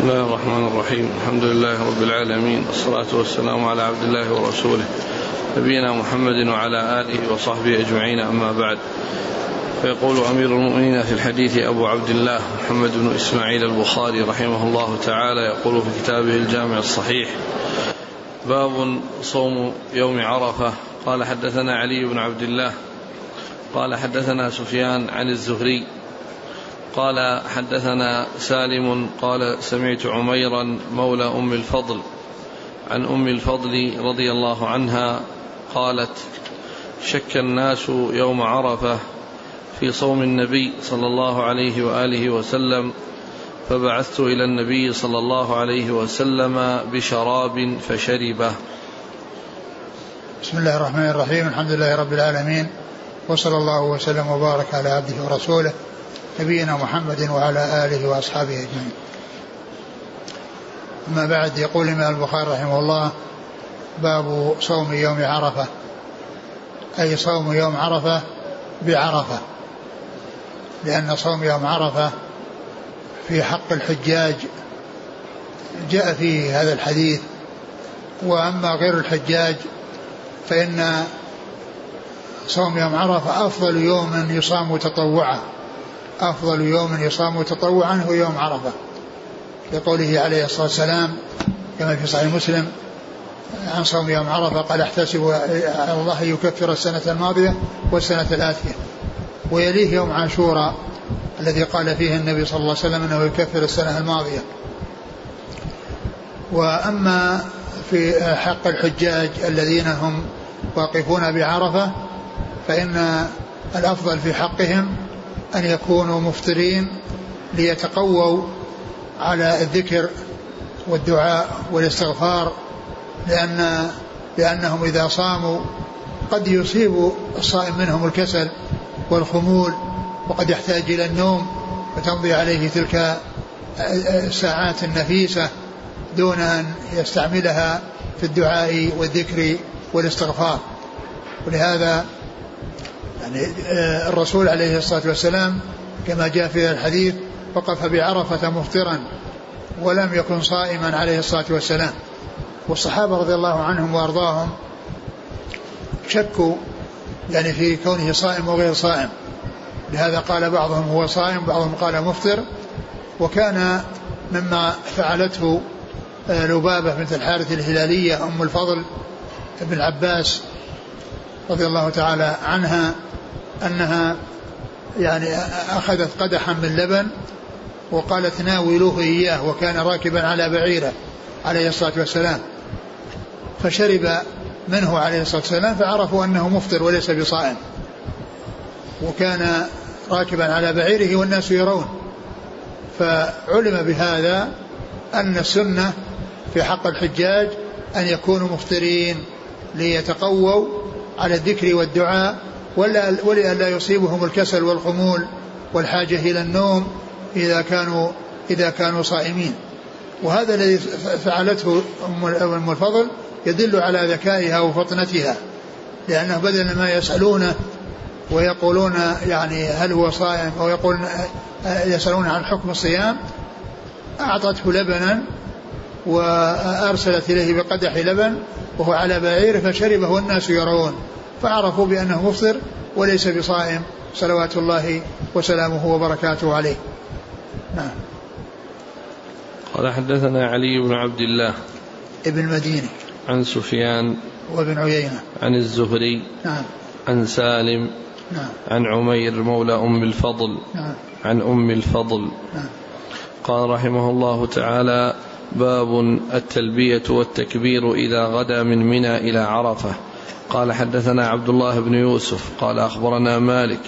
بسم الله الرحمن الرحيم. الحمد لله رب العالمين والصلاة والسلام على عبد الله ورسوله نبينا محمد وعلى آله وصحبه أجمعين أما بعد. فيقول أمير المؤمنين في الحديث أبو عبد الله محمد بن إسماعيل البخاري رحمه الله تعالى يقول في كتابه الجامع الصحيح باب صوم يوم عرفة. قال حدثنا علي بن عبد الله قال حدثنا سفيان عن الزهري قال حدثنا سالم قال سمعت عميرا مولى أم الفضل عن أم الفضل رضي الله عنها قالت شك الناس يوم عرفة في صوم النبي صلى الله عليه وآله وسلم فبعثت إلى النبي صلى الله عليه وسلم بشراب فشربه. بسم الله الرحمن الرحيم الحمد لله رب العالمين وصلى الله وسلم وبارك على عبده ورسوله. نبينا محمد وعلى آله وأصحابه أجمعين. أما بعد يقول الإمام البخاري رحمه الله باب صوم يوم عرفة. أي صوم يوم عرفة بعرفة. لأن صوم يوم عرفة في حق الحجاج جاء فيه هذا الحديث. وأما غير الحجاج فإن صوم يوم عرفة أفضل يوم يصام تطوعا. أفضل يوم يصام تطوعا هو يوم عرفة. لقوله عليه الصلاة والسلام كما في صحيح مسلم عن صوم يوم عرفة قال احتسب على الله يكفر السنة الماضية والسنة الآتية. ويليه يوم عاشوراء الذي قال فيه النبي صلى الله عليه وسلم أنه يكفر السنة الماضية. وأما في حق الحجاج الذين هم واقفون بعرفة فإن الأفضل في حقهم أن يكونوا مفطرين ليتقووا على الذكر والدعاء والاستغفار لأن لأنهم إذا صاموا قد يصيب الصائم منهم الكسل والخمول وقد يحتاج إلى النوم فتمضي عليه تلك الساعات النفيسة دون أن يستعملها في الدعاء والذكر والاستغفار. ولهذا يعني آه، الرسول عليه الصلاة والسلام كما جاء في الحديث وقف بعرفة مفطرا ولم يكن صائما عليه الصلاة والسلام. والصحابة رضي الله عنهم وأرضاهم شكوا يعني في كونه صائم وغير صائم. لهذا قال بعضهم هو صائم بعضهم قال مفطر وكان مما فعلته آه، لبابة بنت الحارث الهلالية أم الفضل ابن عباس رضي الله تعالى عنها أنها يعني أخذت قدحا من لبن وقالت ناولوه إياه وكان راكبا على بعيره عليه الصلاة والسلام. فشرب منه عليه الصلاة والسلام فعرفوا أنه مفطر وليس بصائم. وكان راكبا على بعيره والناس يرون. فعلم بهذا أن السنة في حق الحجاج أن يكونوا مفطرين ليتقووا على الذكر والدعاء ولئلا يصيبهم الكسل والخمول والحاجة إلى النوم إذا كانوا إذا كانوا صائمين. وهذا الذي فعلته أم الفضل يدل على ذكائها وفطنتها لأنه بدل ما يسألونه ويقولون يعني هل هو صائم أو يقول يسألون عن حكم الصيام أعطته لبنا وأرسلت إليه بقدح لبن وهو على بعير فشربه والناس يرون. فعرفوا بأنه مفطر وليس بصائم. صلوات الله وسلامه وبركاته عليه. نعم. قال حدثنا علي بن عبد الله ابن مديني عن سفيان وابن عيينة. عن الزهري نعم. عن سالم نعم. عن عمير مولى أم الفضل نعم. عن أم الفضل. نعم. قال رحمه الله تعالى باب التلبية والتكبير إذا غدا من منى إلى عرفة. قال حدثنا عبد الله بن يوسف قال أخبرنا مالك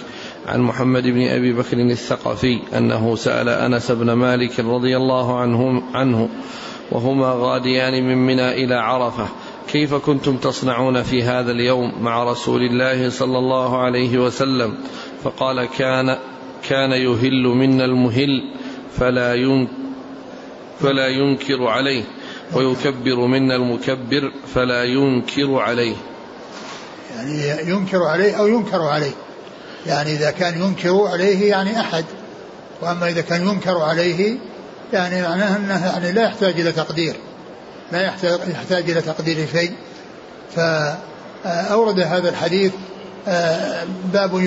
عن محمد بن أبي بكر الثقفي أنه سأل أنس بن مالك رضي الله عنه, عنه وهما غاديان من منى إلى عرفة. كيف كنتم تصنعون في هذا اليوم مع رسول الله صلى الله عليه وسلم؟ فقال كان كان يهل منا المهل فلا فلا ينكر عليه ويكبر منا المكبر فلا ينكر عليه. يعني ينكر عليه أو ينكر عليه. يعني إذا كان ينكر عليه يعني أحد. وأما إذا كان ينكر عليه يعني معناه أنه يعني لا يحتاج إلى تقدير. لا يحتاج, إلى تقدير شيء. فأورد هذا الحديث آه، باب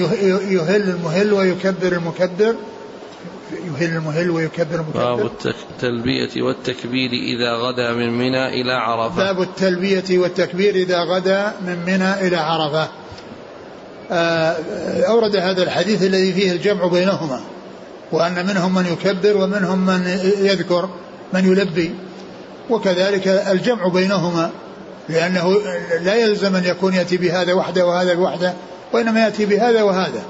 يهل المهل ويكبر المكبر. يهل المهل ويكبر المكبر. باب التلبية والتكبير إذا غدا من منى إلى عرفة. باب التلبية والتكبير إذا غدا من منى إلى عرفة. آه، أورد هذا الحديث الذي فيه الجمع بينهما وأن منهم من يكبر ومنهم من يذكر من يلبي. وكذلك الجمع بينهما لأنه لا يلزم أن يكون يأتي بهذا وحده وهذا بوحده وإنما يأتي بهذا وهذا.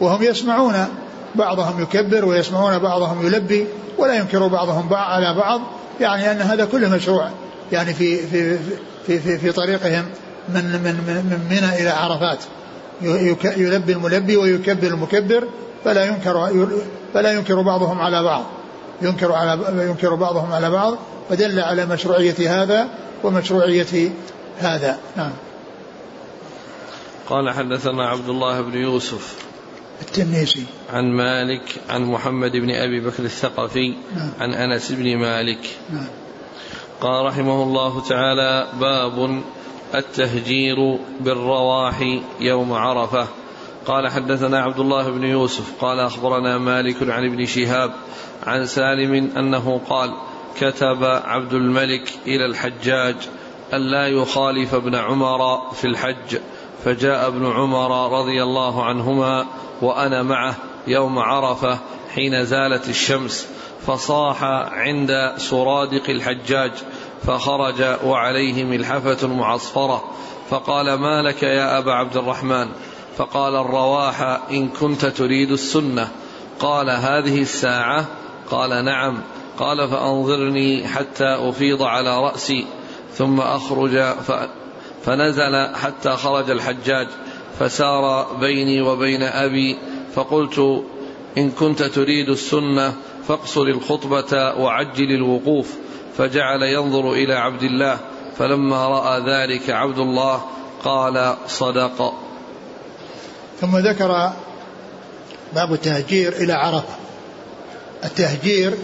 وهم يسمعون بعضهم يكبر ويسمعون بعضهم يلبي ولا ينكر بعضهم على بعض يعني أن هذا كله مشروع يعني في في في في, في طريقهم من من من منى إلى عرفات. يلبي الملبي ويكبر المكبر فلا ينكر فلا ينكر بعضهم على بعض. ينكر على ينكر بعضهم على بعض فدل على مشروعية هذا ومشروعية هذا. نعم. قال حدثنا عبد الله بن يوسف. التنيسي عن مالك عن محمد بن أبي بكر الثقفي نعم. عن أنس بن مالك نعم. قال رحمه الله تعالى باب التهجير بالرواح يوم عرفة قال حدثنا عبد الله بن يوسف قال أخبرنا مالك عن ابن شهاب عن سالم أنه قال كتب عبد الملك إلى الحجاج الا يخالف ابن عمر في الحج فجاء ابن عمر رضي الله عنهما وأنا معه يوم عرفة حين زالت الشمس فصاح عند سرادق الحجاج فخرج وعليه ملحفة معصفرة فقال ما لك يا أبا عبد الرحمن؟ فقال الرواح إن كنت تريد السنة. قال هذه الساعة؟ قال نعم. قال فأنظرني حتى أفيض على رأسي. ثم أخرج فنزل حتى خرج الحجاج فسار بيني وبين أبي فقلت إن كنت تريد السنة فاقصر الخطبة وعجل الوقوف. فجعل ينظر إلى عبد الله فلما رأى ذلك عبد الله قال صدق. ثم ذكر باب التهجير إلى عرفة. التهجير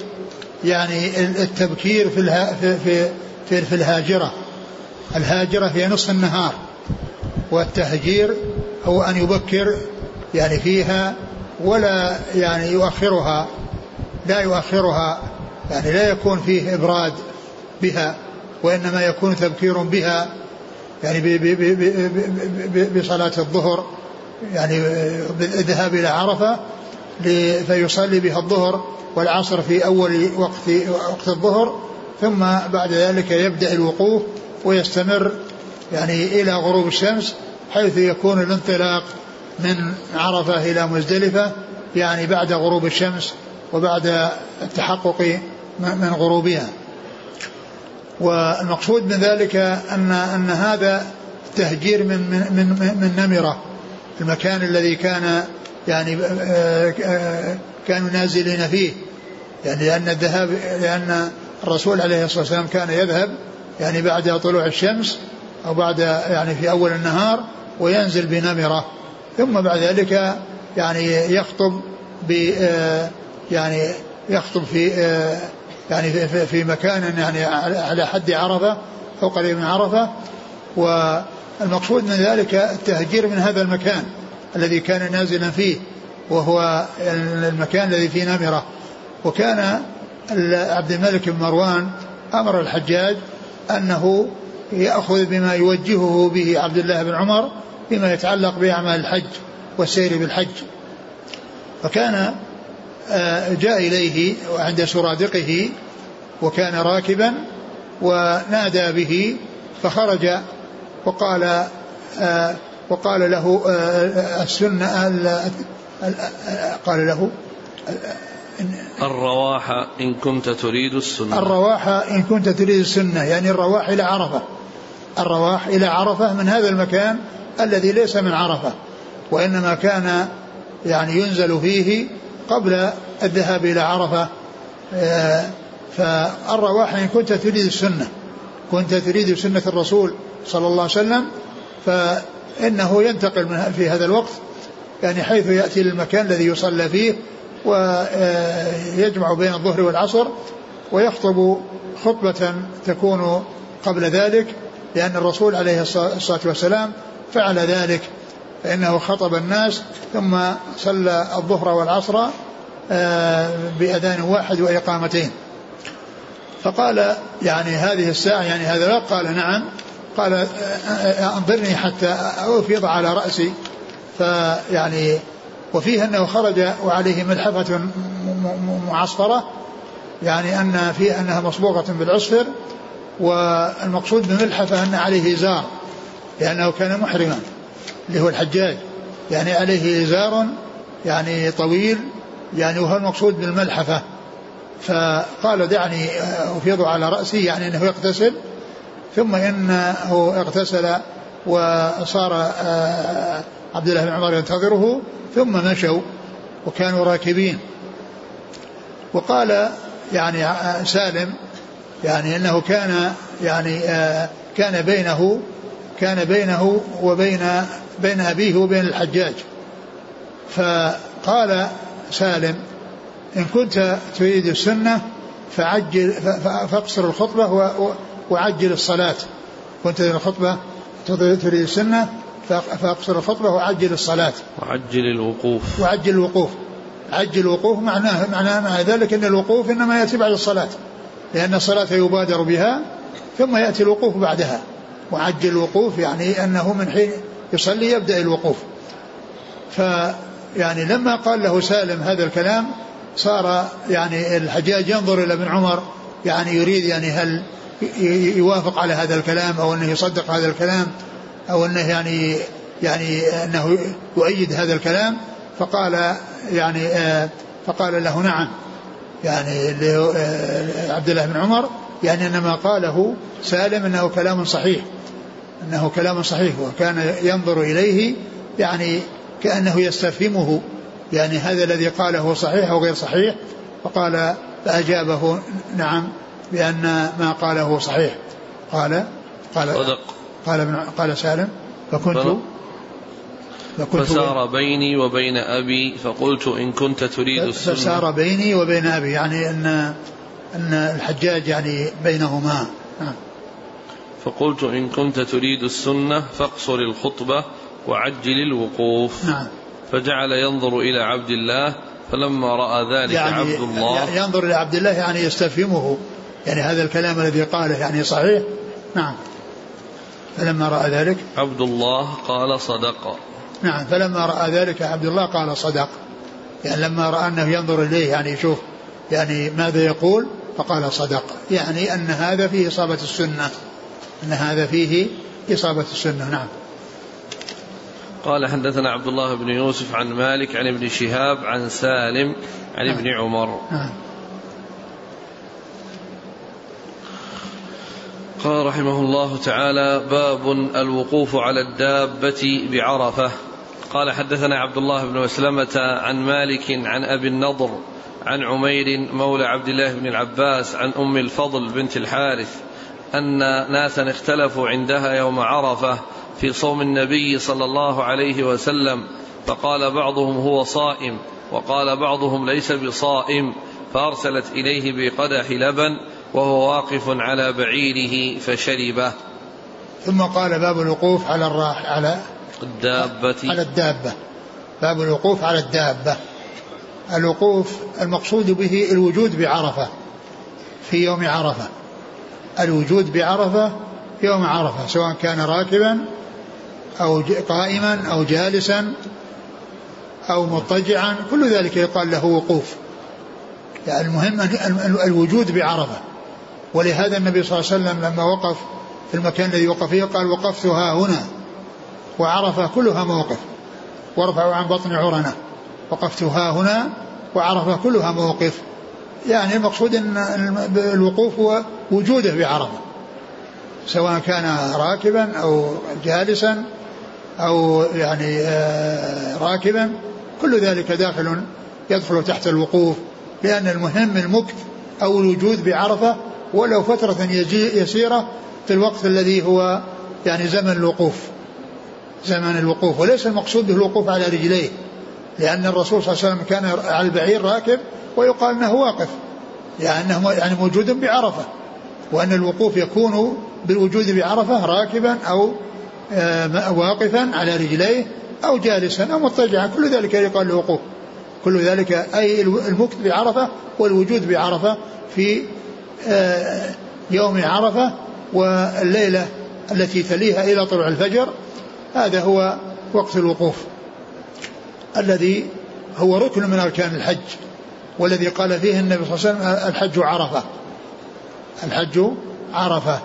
يعني التبكير في في في, في الهاجرة. الهاجرة هي نصف النهار والتهجير هو أن يبكر يعني فيها ولا يعني يؤخرها لا يؤخرها يعني لا يكون فيه إبراد بها وإنما يكون تبكير بها يعني بصلاة الظهر يعني الذهاب إلى عرفة فيصلي بها الظهر والعصر في أول وقت وقت الظهر ثم بعد ذلك يبدأ الوقوف ويستمر يعني إلى غروب الشمس حيث يكون الانطلاق من عرفة إلى مزدلفة يعني بعد غروب الشمس وبعد التحقق من غروبها. والمقصود من ذلك أن أن هذا تهجير من من من, من نمرة. المكان الذي كان يعني كانوا نازلين فيه. يعني لأن الذهاب لأن الرسول عليه الصلاة والسلام كان يذهب يعني بعد طلوع الشمس أو بعد يعني في أول النهار وينزل بنمرة. ثم بعد ذلك يعني يخطب ب يعني يخطب في يعني في, في مكان يعني على حد عرفة أو قريب من عرفة. والمقصود من ذلك التهجير من هذا المكان الذي كان نازلا فيه وهو المكان الذي فيه نمرة. وكان عبد الملك بن مروان أمر الحجاج أنه يأخذ بما يوجهه به عبد الله بن عمر فيما يتعلق بأعمال الحج والسير بالحج. فكان آه، جاء إليه عند سرادقه وكان راكبا ونادى به فخرج وقال آه، وقال له آه، السنة قال له الرواح إن كنت تريد السنة. الرواح إن كنت تريد السنة يعني الرواح إلى عرفة. الرواح إلى عرفة من هذا المكان الذي ليس من عرفة وإنما كان يعني ينزل فيه قبل الذهاب إلى عرفة. آه، فالرواح إن كنت تريد السنة كنت تريد سنة الرسول صلى الله عليه وسلم فإنه ينتقل من في هذا الوقت يعني حيث يأتي للمكان الذي يصلى فيه ويجمع بين الظهر والعصر ويخطب خطبة تكون قبل ذلك لأن الرسول عليه الصلاة والسلام فعل ذلك فإنه خطب الناس ثم صلى الظهر والعصر آه، بأذان واحد وإقامتين. فقال يعني هذه الساعة يعني هذا لا قال نعم. قال آه، آه، أنظرني حتى أفيض على رأسي. فيعني وفيه أنه خرج وعليه ملحفة معصفرة يعني أن فيه أنها مصبوغة بالعصفر والمقصود بالملحفة أن عليه إزار لأنه كان محرما اللي هو الحجاج يعني عليه إزار يعني طويل يعني وهو المقصود بالملحفة. فقال دعني أفيض على رأسي يعني أنه يغتسل ثم إنه اغتسل وصار آه، عبد الله بن عمر ينتظره ثم مشوا وكانوا راكبين. وقال يعني سالم يعني إنه كان يعني آه، كان بينه كان بينه وبين بين أبيه وبين الحجاج. فقال سالم إن كنت تريد السنة فعجل فاقصر الخطبة وعجل الصلاة. كنت الخطبة تريد السنة فأقصر الخطبه وعجل الصلاة. وعجل الوقوف. وعجل الوقوف. عجل الوقوف معناه معناه مع ذلك إن الوقوف إنما يأتي بعد الصلاة. لأن الصلاة يبادر بها ثم يأتي الوقوف بعدها. وعجل الوقوف يعني أنه من حين يصلي يبدأ الوقوف. ف يعني لما قال له سالم هذا الكلام صار يعني الحجاج ينظر إلى ابن عمر يعني يريد يعني هل يوافق على هذا الكلام أو إنه يصدق هذا الكلام. أو أنه يعني يعني أنه يؤيد هذا الكلام فقال يعني آه، فقال له نعم. يعني آه، عبد الله بن عمر يعني إنما قاله سالم إنه كلام صحيح. إنه كلام صحيح وكان ينظر إليه يعني كأنه يستفهمه. يعني هذا الذي قاله صحيح أو غير صحيح فقال فأجابه نعم بأن ما قاله صحيح. قال قال صدق. قال ابن قال سالم فكنت فكنت فسار بيني وبين أبي فقلت إن كنت تريد السنة فسار بيني وبين أبي يعني أن أن الحجاج يعني بينهما. نعم فقلت إن كنت تريد السنة فاقصر الخطبة وعجل الوقوف. نعم. فجعل ينظر إلى عبد الله فلما رأى ذلك يعني عبد الله ينظر إلى عبد الله يعني يستفهمه. يعني هذا الكلام الذي قاله يعني صحيح. نعم. فلما رأى ذلك؟ عبد الله قال صدق. نعم فلما رأى ذلك عبد الله قال صدق. يعني لما رأى أنه ينظر إليه يعني يشوف يعني ماذا يقول؟ فقال صدق. يعني أن هذا فيه إصابة السنة. أن هذا فيه إصابة السنة نعم. قال حدثنا عبد الله بن يوسف عن مالك عن ابن شهاب عن سالم عن نعم. ابن عمر. نعم. قال رحمه الله تعالى باب الوقوف على الدابة بعرفة. قال حدثنا عبد الله بن مسلمة عن مالك عن أبي النضر عن عمير مولى عبد الله بن العباس عن أم الفضل بنت الحارث أن ناسا اختلفوا عندها يوم عرفة في صوم النبي صلى الله عليه وسلم فقال بعضهم هو صائم وقال بعضهم ليس بصائم فأرسلت إليه بقدح لبن وهو واقف على بعيره فشربه. ثم قال باب الوقوف على الراح على الدابة. على الدابة. باب الوقوف على الدابة. الوقوف المقصود به الوجود بعرفة في يوم عرفة. الوجود بعرفة يوم عرفة سواء كان راكبا أو قائما أو جالسا أو مضطجعا كل ذلك يقال له وقوف. يعني المهم الوجود بعرفة. ولهذا النبي صلى الله عليه وسلم لما وقف في المكان الذي وقف فيه قال وقفت ها هنا وعرفة كلها موقف وارفعوا عن بطن عرنة وقفت ها هنا وعرفة كلها موقف يعني المقصود إن الوقوف هو وجوده بعرفة سواء كان راكبا أو جالسا أو يعني آه، راكبا كل ذلك داخل يدخل تحت الوقوف لأن المهم المكث أو الوجود بعرفة ولو فترة يسيرة في الوقت الذي هو يعني زمن الوقوف. زمن الوقوف. وليس المقصود به الوقوف على رجليه. لأن الرسول صلى الله عليه وسلم كان على البعير راكب ويقال أنه واقف. يعني أنه يعني موجود بعرفة. وأن الوقوف يكون بالوجود بعرفة راكبا أو آه، واقفا على رجليه أو جالسا أو مضطجعا. كل ذلك يقال له وقوف. كل ذلك أي المكت بعرفة والوجود بعرفة في يوم عرفة والليلة التي تليها إلى طلوع الفجر هذا هو وقت الوقوف الذي هو ركن من أركان الحج والذي قال فيه النبي صلى الله عليه وسلم الحج عرفة. الحج عرفة.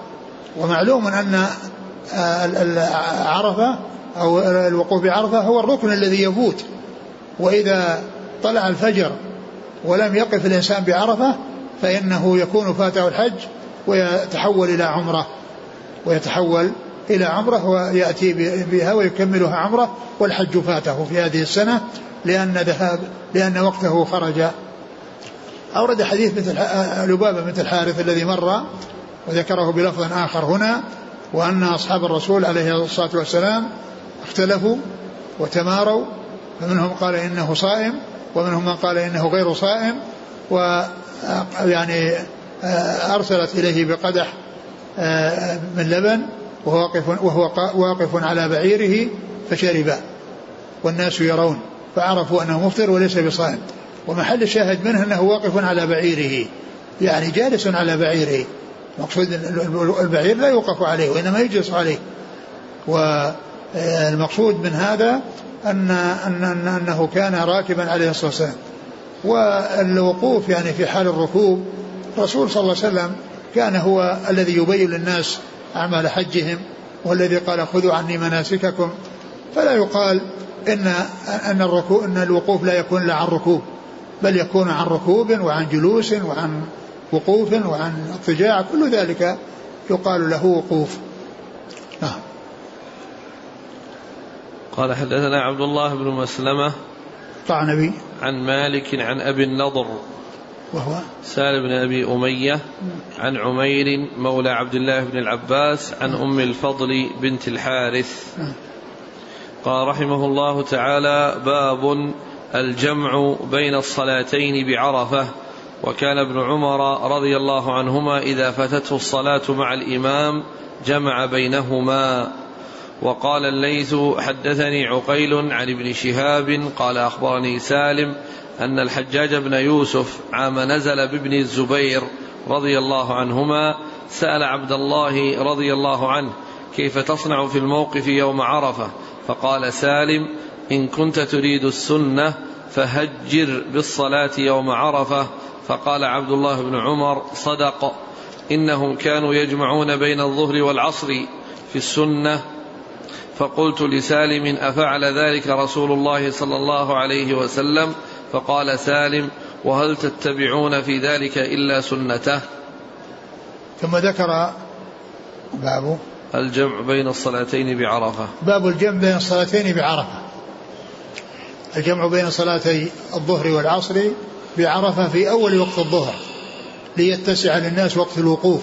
ومعلوم أن عرفة أو الوقوف بعرفة هو الركن الذي يفوت. وإذا طلع الفجر ولم يقف الإنسان بعرفة فإنه يكون فاته الحج ويتحول إلى عمرة ويتحول إلى عمرة ويأتي بها ويكملها عمرة والحج فاته في هذه السنة لأن ذهاب لأن وقته خرج. أورد حديث مثل لبابة مثل الحارث الذي مر وذكره بلفظ آخر هنا وأن أصحاب الرسول عليه الصلاة والسلام اختلفوا وتماروا فمنهم قال إنه صائم ومنهم من قال إنه غير صائم ويعني أرسلت إليه بقدح من لبن وهو واقف, وهو واقف على بعيره فشرب والناس يرون فعرفوا أنه مفطر وليس بصائم. ومحل الشاهد منه أنه واقف على بعيره يعني جالس على بعيره. مقصود البعير لا يوقف عليه وإنما يجلس عليه. والمقصود من هذا أن, أن, أن أنه كان راكبا عليه الصلاة والسلام. والوقوف يعني في حال الركوب الرسول صلى الله عليه وسلم كان هو الذي يبين للناس أعمال حجهم والذي قال خذوا عني مناسككم. فلا يقال إن أن الركوب أن الوقوف لا يكون إلا عن ركوب بل يكون عن ركوب وعن جلوس وعن وقوف وعن اضطجاع كل ذلك يقال له وقوف. نعم. قال حدثنا عبد الله بن مسلمة. طعنبي عن مالك عن أبي النضر. وهو؟ سالم بن أبي أمية عن عمير مولى عبد الله بن العباس عن أم الفضل بنت الحارث. قال رحمه الله تعالى باب الجمع بين الصلاتين بعرفة. وكان ابن عمر رضي الله عنهما إذا فاتته الصلاة مع الإمام جمع بينهما. وقال الليث حدثني عقيل عن ابن شهاب قال أخبرني سالم أن الحجاج بن يوسف عام نزل بابن الزبير رضي الله عنهما سأل عبد الله رضي الله عنه كيف تصنع في الموقف يوم عرفة؟ فقال سالم إن كنت تريد السنة فهجر بالصلاة يوم عرفة. فقال عبد الله بن عمر صدق. إنهم كانوا يجمعون بين الظهر والعصر في السنة فقلت لسالم أفعل ذلك رسول الله صلى الله عليه وسلم؟ فقال سالم وهل تتبعون في ذلك إلا سنته؟ ثم ذكر باب الجمع بين الصلاتين بعرفة. باب الجمع بين الصلاتين بعرفة. الجمع بين صلاتي الظهر والعصر بعرفة في أول وقت الظهر ليتسع للناس وقت الوقوف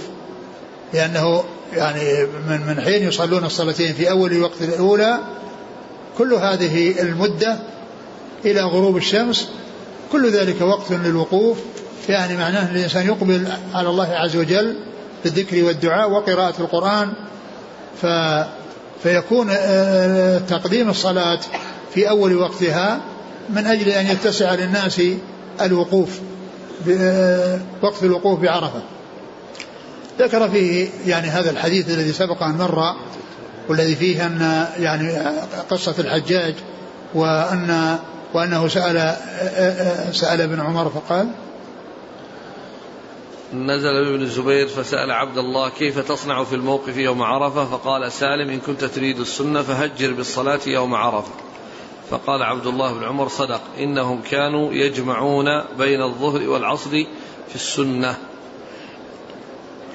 لأنه يعني من من حين يصلون الصلاتين في أول وقت الأولى كل هذه المدة إلى غروب الشمس كل ذلك وقت للوقوف يعني معناه أن الإنسان يقبل على الله عز وجل بالذكر والدعاء وقراءة القرآن ف فيكون آه، تقديم الصلاة في أول وقتها من أجل أن يتسع للناس الوقوف وقت الوقوف بعرفة. ذكر فيه يعني هذا الحديث الذي سبق أن مر والذي فيه أن يعني قصة الحجاج وأن وأنه سأل سأل ابن عمر فقال نزل ابن الزبير فسأل عبد الله كيف تصنع في الموقف يوم عرفة؟ فقال سالم إن كنت تريد السنة فهجر بالصلاة يوم عرفة. فقال عبد الله بن عمر صدق إنهم كانوا يجمعون بين الظهر والعصر في السنة.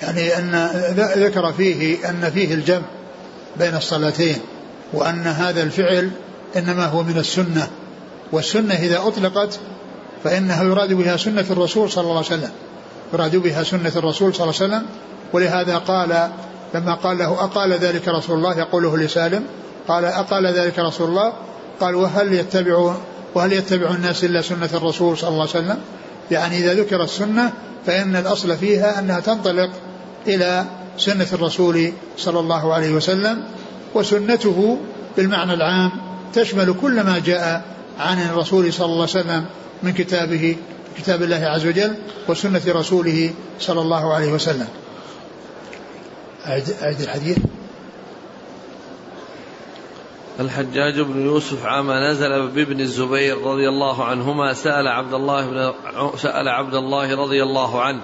يعني أن ذكر فيه أن فيه الجمع بين الصلاتين وأن هذا الفعل إنما هو من السنة والسنة إذا أطلقت فإنه يراد بها سنة الرسول صلى الله عليه وسلم يراد بها سنة الرسول صلى الله عليه وسلم ولهذا قال لما قال له أقال ذلك رسول الله يقوله لسالم قال أقال ذلك رسول الله قال وهل يتبع وهل يتبع الناس إلا سنة الرسول صلى الله عليه وسلم؟ يعني إذا ذكر السنة فإن الأصل فيها أنها تنطلق إلى سنة الرسول صلى الله عليه وسلم وسنته بالمعنى العام تشمل كل ما جاء عن الرسول صلى الله عليه وسلم من كتابه كتاب الله عز وجل وسنة رسوله صلى الله عليه وسلم. أعد الحديث. الحجاج بن يوسف عام نزل بابن الزبير رضي الله عنهما سأل عبد الله بن سأل عبد الله رضي الله عنه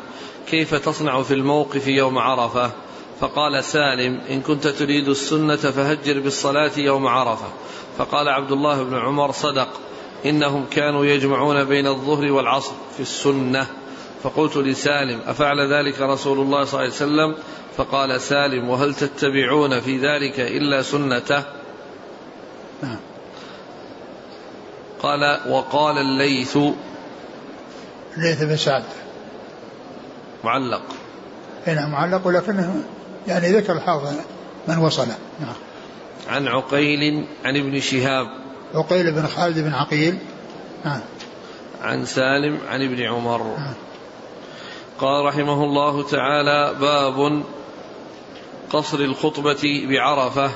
كيف تصنع في الموقف يوم عرفة؟ فقال سالم إن كنت تريد السنة فهجر بالصلاة يوم عرفة. فقال عبد الله بن عمر صدق إنهم كانوا يجمعون بين الظهر والعصر في السنة. فقلت لسالم أفعل ذلك رسول الله صلى الله عليه وسلم؟ فقال سالم وهل تتبعون في ذلك إلا سنته؟ نعم. قال وقال الليث. الليث بن سعد. معلق. هنا معلق ولكنه يعني ذكر الحافظ من وصله نعم. عن عقيل عن ابن شهاب. عقيل بن خالد بن عقيل. نعم. عن سالم عن ابن عمر. نعم. قال رحمه الله تعالى باب قصر الخطبة بعرفة.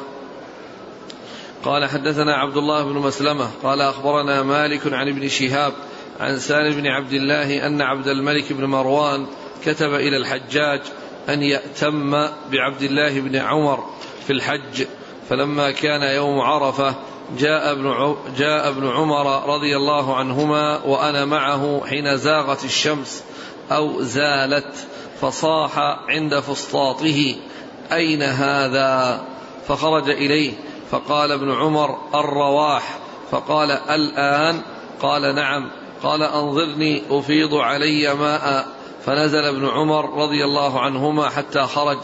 قال حدثنا عبد الله بن مسلمة. قال أخبرنا مالك عن ابن شهاب عن سالم بن عبد الله أن عبد الملك بن مروان كتب إلى الحجاج أن يأتم بعبد الله بن عمر في الحج. فلما كان يوم عرفة جاء ابن جاء ابن عمر رضي الله عنهما وأنا معه حين زاغت الشمس أو زالت فصاح عند فسطاطه أين هذا؟ فخرج إليه فقال ابن عمر الرواح. فقال الآن؟ قال نعم. قال أنظرني أفيض علي ماء. فنزل ابن عمر رضي الله عنهما حتى خرج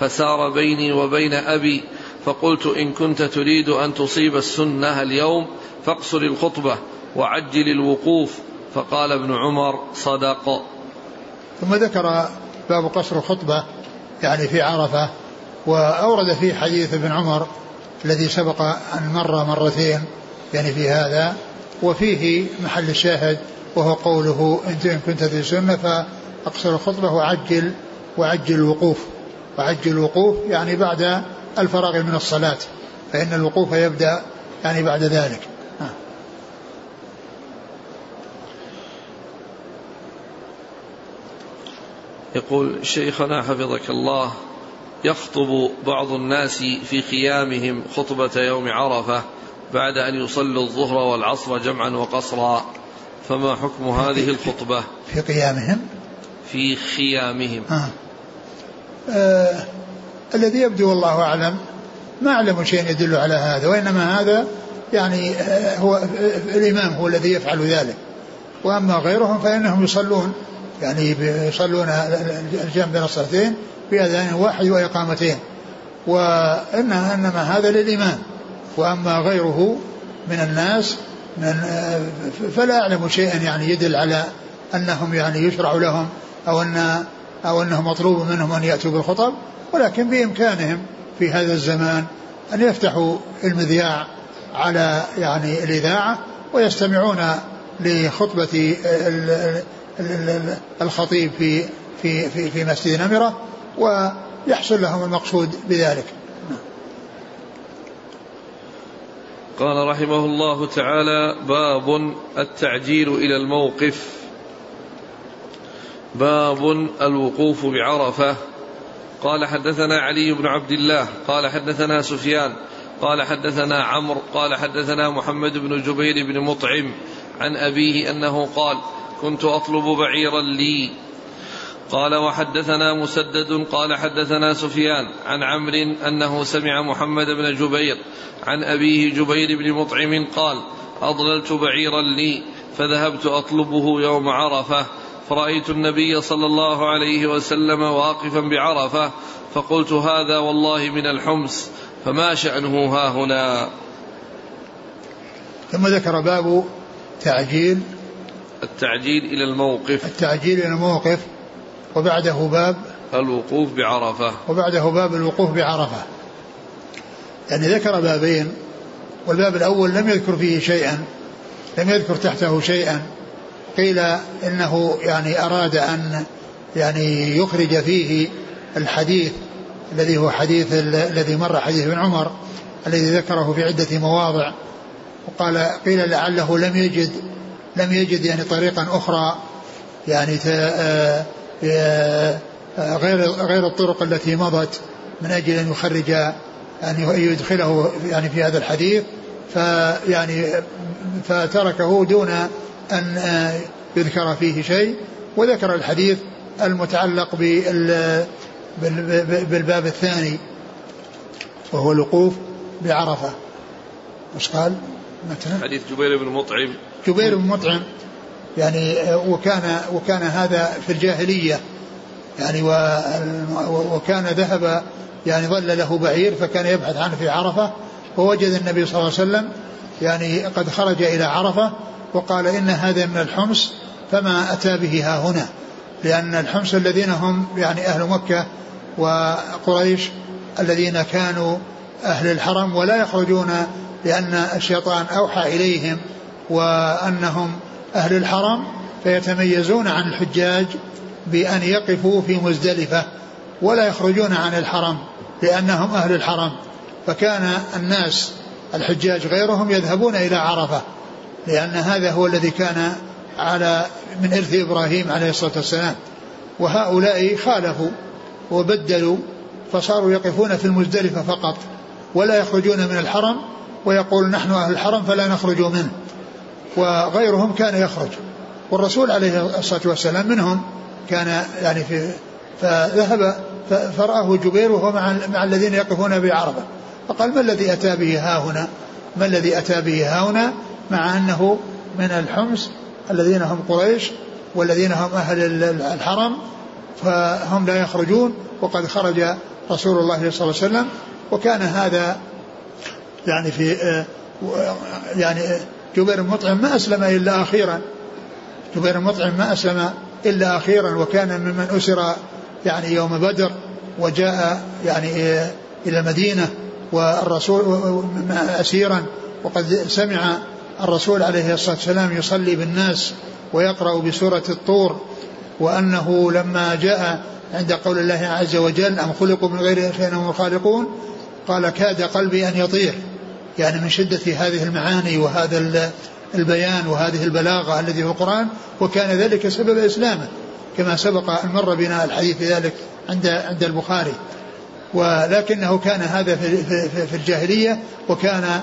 فسار بيني وبين أبي فقلت إن كنت تريد أن تصيب السنة اليوم فاقصر الخطبة وعجل الوقوف فقال ابن عمر صدق. ثم ذكر باب قصر الخطبة يعني في عرفة وأورد فيه حديث ابن عمر الذي سبق أن مر مرتين يعني في هذا وفيه محل الشاهد وهو قوله إن كنت في سنة فأقصر الخطبة وعجل وعجل الوقوف. وعجل الوقوف يعني بعد الفراغ من الصلاة فإن الوقوف يبدأ يعني بعد ذلك. يقول شيخنا حفظك الله يخطب بعض الناس في خيامهم خطبة يوم عرفة بعد أن يصلوا الظهر والعصر جمعا وقصرا. فما حكم هذه الخطبة؟ في قيامهم؟ في خيامهم. آه. آه الذي يبدو والله أعلم ما أعلم شيء يدل على هذا وإنما هذا يعني آه، هو آه، الإمام هو الذي يفعل ذلك. وأما غيرهم فإنهم يصلون يعني يصلون الجمع بين الصلاتين بأذان واحد وإقامتين. وإن إنما هذا للإمام. وأما غيره من الناس من فلا أعلم شيئا يعني يدل على أنهم يعني يشرع لهم أو أن أو أنه مطلوب منهم أن يأتوا بالخطب ولكن بإمكانهم في هذا الزمان أن يفتحوا المذياع على يعني الإذاعة ويستمعون لخطبة الخطيب في في في في مسجد نمرة ويحصل لهم المقصود بذلك. قال رحمه الله تعالى باب التعجيل إلى الموقف باب الوقوف بعرفة. قال حدثنا علي بن عبد الله قال حدثنا سفيان قال حدثنا عمرو قال حدثنا محمد بن جبير بن مطعم عن أبيه أنه قال كنت أطلب بعيرا لي قال وحدثنا مسدد قال حدثنا سفيان عن عمرو أنه سمع محمد بن جبير عن أبيه جبير بن مطعم قال أضللت بعيرا لي فذهبت أطلبه يوم عرفة فرأيت النبي صلى الله عليه وسلم واقفا بعرفة فقلت هذا والله من الحمص فما شأنه ها هنا؟ ثم ذكر باب تعجيل. التعجيل إلى الموقف. التعجيل إلى الموقف وبعده باب. الوقوف بعرفة. وبعده باب الوقوف بعرفة. يعني ذكر بابين والباب الأول لم يذكر فيه شيئا لم يذكر تحته شيئا. قيل إنه يعني أراد أن يعني يخرج فيه الحديث الذي هو حديث الذي مر حديث ابن عمر الذي ذكره في عدة مواضع. وقال قيل لعله لم يجد لم يجد يعني طريقا أخرى يعني آه، آه، غير غير الطرق التي مضت من أجل أن يخرج أن يدخله يعني في هذا الحديث. فيعني فتركه دون أن يذكر فيه شيء وذكر الحديث المتعلق بالباب الثاني وهو الوقوف بعرفة. مش قال؟ مثلا حديث جبير بن مطعم. جبير بن مطعم. يعني وكان وكان هذا في الجاهلية. يعني وكان ذهب يعني ظل له بعير فكان يبحث عنه في عرفة ووجد النبي صلى الله عليه وسلم يعني قد خرج إلى عرفة وقال إن هذا من الحمص فما أتى به ها هنا لأن الحمص الذين هم يعني أهل مكة وقريش الذين كانوا أهل الحرم ولا يخرجون لأن الشيطان أوحى إليهم وأنهم أهل الحرم فيتميزون عن الحجاج بأن يقفوا في مزدلفة ولا يخرجون عن الحرم لأنهم أهل الحرم. فكان الناس الحجاج غيرهم يذهبون إلى عرفة لأن هذا هو الذي كان على من إرث إبراهيم عليه الصلاة والسلام. وهؤلاء خالفوا وبدلوا فصاروا يقفون في المزدلفة فقط ولا يخرجون من الحرم ويقول نحن أهل الحرم فلا نخرج منه. وغيرهم كان يخرج. والرسول عليه الصلاة والسلام منهم كان يعني في فذهب فرآه جبير وهو مع, مع الذين يقفون بعربة فقال ما الذي أتى به ها هنا ما الذي أتى به ها هنا مع أنه من الحمص الذين هم قريش والذين هم أهل الحرم فهم لا يخرجون وقد خرج رسول الله صلى الله عليه وسلم وكان هذا يعني في يعني جبير المطعم ما أسلم إلا أخيرا. جبير المطعم ما أسلم إلا أخيرا وكان ممن أسر يعني يوم بدر وجاء يعني إلى المدينة والرسول أسيرا وقد سمع الرسول عليه الصلاة والسلام يصلي بالناس ويقرأ بسورة الطور وأنه لما جاء عند قول الله عز وجل أم خلقوا من غير شيء هم الخالقون قال كاد قلبي أن يطير. يعني من شدة هذه المعاني وهذا البيان وهذه البلاغة التي في القرآن وكان ذلك سبب إسلامه كما سبق أن مر بنا الحديث في ذلك عند عند البخاري. ولكنه كان هذا في, في, في الجاهلية وكان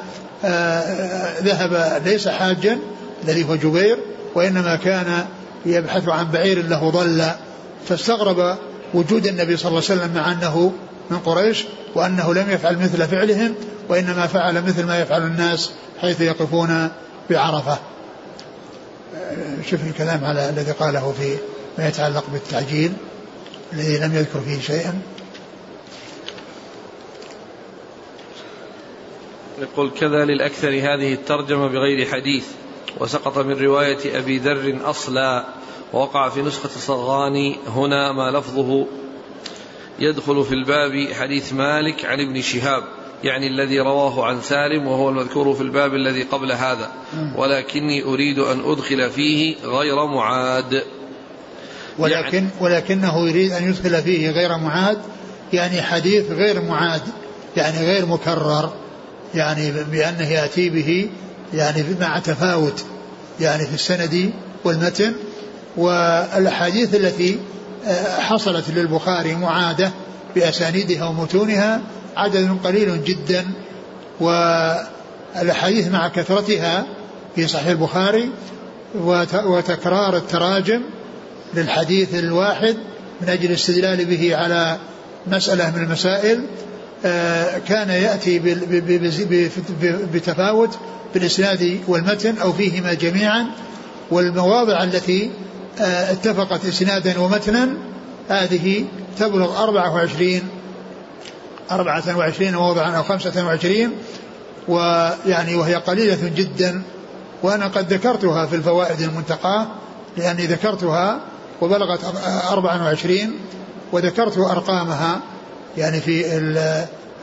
ذهب ليس حاجا الذي هو جبير وإنما كان يبحث عن بعير له ضل فاستغرب وجود النبي صلى الله عليه وسلم مع أنه من قريش وأنه لم يفعل مثل فعلهم وإنما فعل مثل ما يفعل الناس حيث يقفون بعرفة. شوف الكلام على الذي قاله في ما يتعلق بالتعجيل الذي لم يذكر فيه شيئا. يقول كذا للأكثر هذه الترجمة بغير حديث وسقط من رواية أبي ذر أصلا ووقع في نسخة صغاني هنا ما لفظه يدخل في الباب حديث مالك عن ابن شهاب يعني الذي رواه عن سالم وهو المذكور في الباب الذي قبل هذا ولكني أريد أن أدخل فيه غير معاد. ولكن يعني ولكنه يريد أن يدخل فيه غير معاد يعني حديث غير معاد يعني غير مكرر. يعني بأنه يأتي به يعني مع تفاوت يعني في السند والمتن والأحاديث التي آه، حصلت للبخاري معادة بأسانيدها ومتونها عدد قليل جدا والأحاديث مع كثرتها في صحيح البخاري وتكرار التراجم للحديث الواحد من أجل الاستدلال به على مسألة من المسائل كان يأتي بتفاوت بالإسناد والمتن أو فيهما جميعا والمواضع التي آه، اتفقت إسنادا ومتنا هذه تبلغ 24 24 موضعا أو 25 ويعني وهي قليلة جدا وأنا قد ذكرتها في الفوائد المنتقاة لأني ذكرتها وبلغت 24 وذكرت أرقامها. يعني في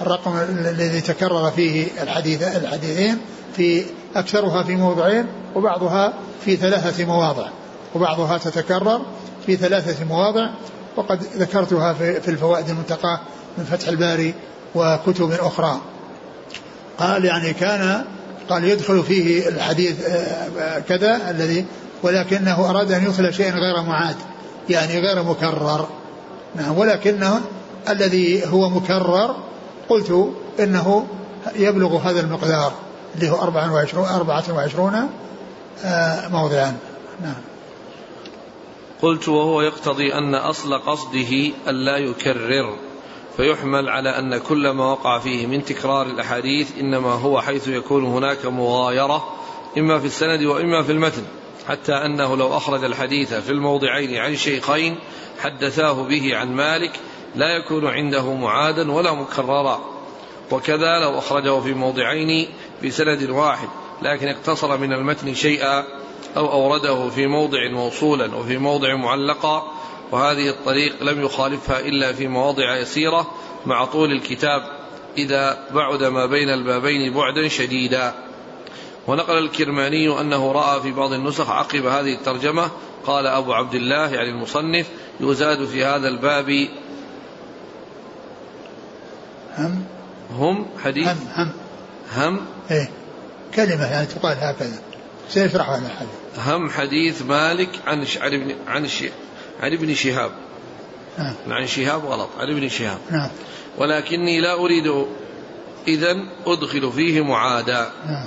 الرقم الذي تكرر فيه الحديث الحديثين في أكثرها في موضعين وبعضها في ثلاثة مواضع. وبعضها تتكرر في ثلاثة مواضع. وقد ذكرتها في الفوائد المنتقاه من فتح الباري وكتب أخرى. قال يعني كان قال يدخل فيه الحديث آه، كذا الذي ولكنه أراد أن يدخل شيئا غير معاد يعني غير مكرر. نعم ولكنه الذي هو مكرر قلت إنه يبلغ هذا المقدار اللي هو 24 24 آه، موضعا. نعم. قلت وهو يقتضي أن أصل قصده ألا يكرر فيحمل على أن كل ما وقع فيه من تكرار الأحاديث إنما هو حيث يكون هناك مغايرة إما في السند وإما في المتن حتى أنه لو أخرج الحديث في الموضعين عن شيخين حدثاه به عن مالك لا يكون عنده معادا ولا مكررا. وكذا لو أخرجه في موضعين بسند واحد لكن اقتصر من المتن شيئا أو أورده في موضع موصولا وفي موضع معلقا. وهذه الطريق لم يخالفها إلا في مواضع يسيرة مع طول الكتاب إذا بعد ما بين البابين بعدا شديدا. ونقل الكرماني أنه رأى في بعض النسخ عقب هذه الترجمة قال أبو عبد الله يعني المصنف يزاد في هذا الباب هم؟ هم حديث هم هم. هم. إيه. كلمة يعني تقال هكذا. سيشرح هذا الحديث هم حديث مالك عن عن ابن عن عن ابن شهاب. نعم. عن شهاب غلط عن ابن شهاب. نعم. ولكني لا أريد إذا أدخل فيه معادا نعم.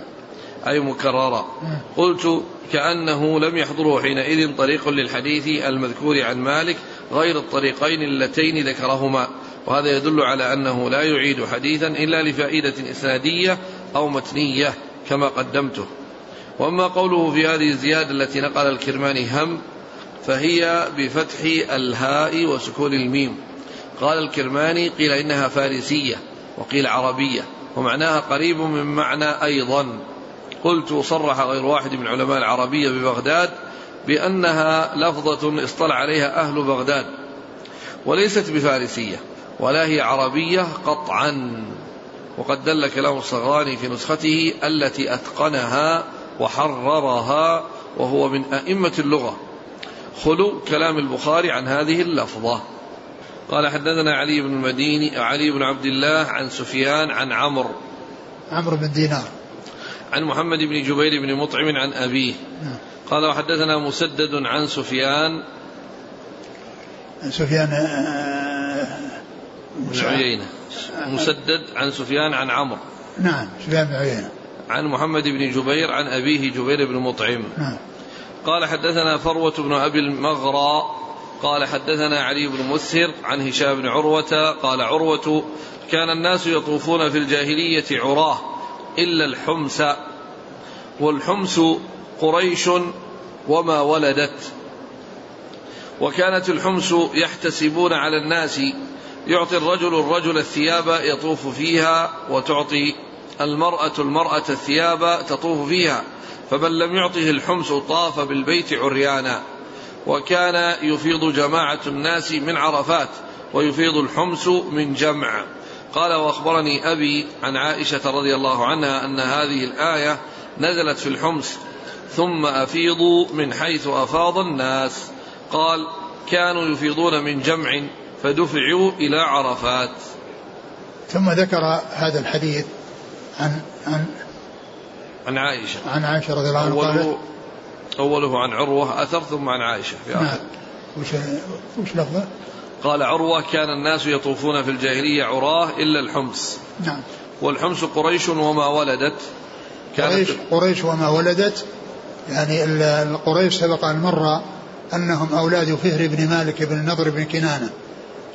أي مكررا نعم. قلت كأنه لم يحضره حينئذ طريق للحديث المذكور عن مالك غير الطريقين اللتين ذكرهما. وهذا يدل على أنه لا يعيد حديثا إلا لفائدة إسنادية أو متنية كما قدمته. وأما قوله في هذه الزيادة التي نقل الكرماني هم فهي بفتح الهاء وسكون الميم. قال الكرماني قيل إنها فارسية وقيل عربية ومعناها قريب من معنى أيضا. قلت صرح غير واحد من علماء العربية ببغداد بأنها لفظة اصطلع عليها أهل بغداد وليست بفارسية. ولا هي عربية قطعا. وقد دل كلام الصغراني في نسخته التي أتقنها وحررها وهو من أئمة اللغة. خلو كلام البخاري عن هذه اللفظة. قال حدثنا علي بن المديني علي بن عبد الله عن سفيان عن عمرو. عمرو بن دينار. عن محمد بن جبير بن مطعم عن أبيه. نعم. قال وحدثنا مسدد عن سفيان. سفيان آه، بن عيينة. مسدد عن سفيان عن عمرو. نعم سفيان بن عيينة. عن محمد بن جبير عن أبيه جبير بن مطعم. نعم. قال حدثنا فروة بن أبي المغرى قال حدثنا علي بن مسهر عن هشام بن عروة قال عروة كان الناس يطوفون في الجاهلية عراه إلا الحمس. والحمس قريش وما ولدت. وكانت الحمس يحتسبون على الناس يعطي الرجل الرجل الثياب يطوف فيها وتعطي المرأة المرأة الثياب تطوف فيها فمن لم يعطه الحمس طاف بالبيت عريانا. وكان يفيض جماعة الناس من عرفات ويفيض الحمس من جمع. قال وأخبرني أبي عن عائشة رضي الله عنها أن هذه الآية نزلت في الحمس ثم أفيضوا من حيث أفاض الناس. قال كانوا يفيضون من جمع فدفعوا إلى عرفات. ثم ذكر هذا الحديث عن عن عن عائشة. عن عائشة رضي الله عنها أوله, أوله عن عروة أثر ثم عن عائشة. في نعم. وش وش لفظه؟ قال عروة كان الناس يطوفون في الجاهلية عراة إلا الحمص. نعم. والحمص قريش وما ولدت. كانت قريش, قريش وما ولدت. يعني القريش سبق أن مر أنهم أولاد فهر بن مالك بن النضر بن كنانة.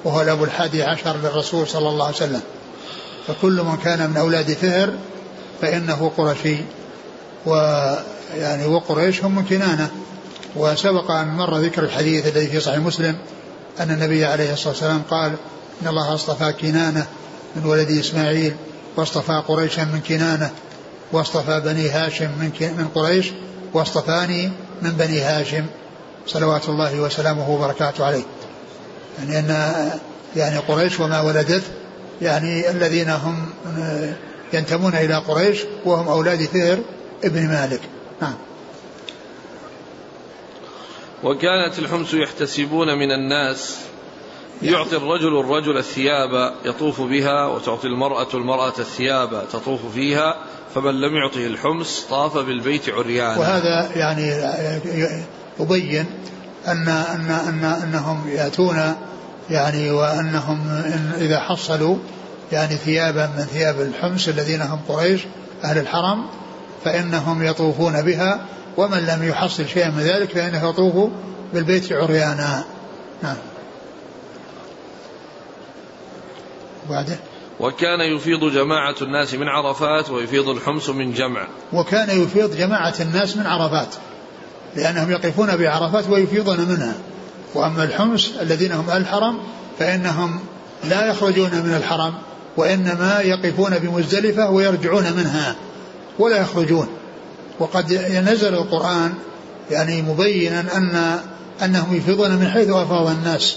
وهو الأبو الحادي عشر للرسول صلى الله عليه وسلم. فكل من كان من أولاد فهر فإنه قرشي. ويعني وقريش هم من كنانة. وسبق أن مر ذكر الحديث الذي في صحيح مسلم أن النبي عليه الصلاة والسلام قال إن الله اصطفى كنانة من ولد إسماعيل واصطفى قريشا من كنانة واصطفى بني هاشم من من قريش واصطفاني من بني هاشم. صلوات الله وسلامه وبركاته عليه. يعني أن يعني قريش وما ولدت يعني الذين هم ينتمون إلى قريش وهم أولاد فهر ابن مالك. نعم. وكانت الحمس يحتسبون من الناس يعطي الرجل الرجل الثياب يطوف بها وتعطي المرأة المرأة الثياب تطوف فيها فمن لم يعطه الحمس طاف بالبيت عريانا. وهذا يعني يبين أن أن أن أنهم يأتون يعني وأنهم إن إذا حصلوا يعني ثيابا من ثياب الحمس الذين هم قريش أهل الحرم فإنهم يطوفون بها ومن لم يحصل شيئا من ذلك فإنه يطوف بالبيت عريانا. نعم. وبعده. وكان يفيض جماعة الناس من عرفات ويفيض الحمص من جمع. وكان يفيض جماعة الناس من عرفات. لأنهم يقفون بعرفات ويفيضون منها. وأما الحمص الذين هم الحرم فإنهم لا يخرجون من الحرم وإنما يقفون بمزدلفة ويرجعون منها ولا يخرجون. وقد نزل القرآن يعني مبينا أن أنهم يفيضون من حيث أفاض الناس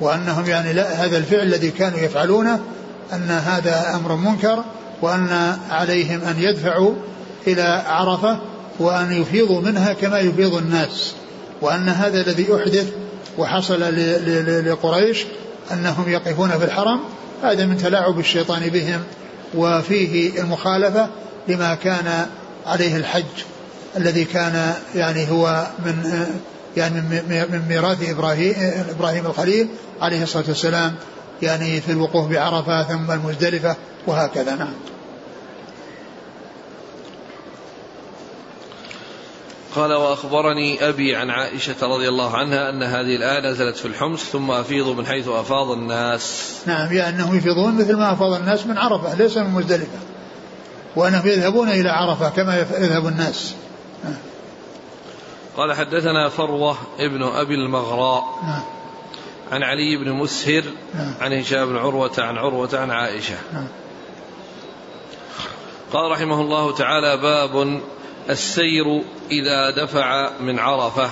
وأنهم يعني لا هذا الفعل الذي كانوا يفعلونه أن هذا أمر منكر وأن عليهم أن يدفعوا إلى عرفة وأن يفيضوا منها كما يفيض الناس وأن هذا الذي أحدث وحصل لقريش أنهم يقفون في الحرم هذا من تلاعب الشيطان بهم وفيه المخالفة لما كان عليه الحج الذي كان يعني هو من يعني من ميراث إبراهيم إبراهيم الخليل عليه الصلاة والسلام يعني في الوقوف بعرفة ثم المزدلفة وهكذا نعم. قال وأخبرني أبي عن عائشة رضي الله عنها أن هذه الآية نزلت في الحمص ثم افيضوا من حيث أفاض الناس. نعم يعني أنهم يفيضون مثل ما أفاض الناس من عرفة ليس من مزدلفة. وأنهم يذهبون إلى عرفة كما يذهب الناس. قال حدثنا فروة ابن أبي المغراء نعم. عن علي بن مسهر نعم. عن هشام بن عروة عن عروة عن عائشة نعم. قال رحمه الله تعالى باب السير إذا دفع من عرفة.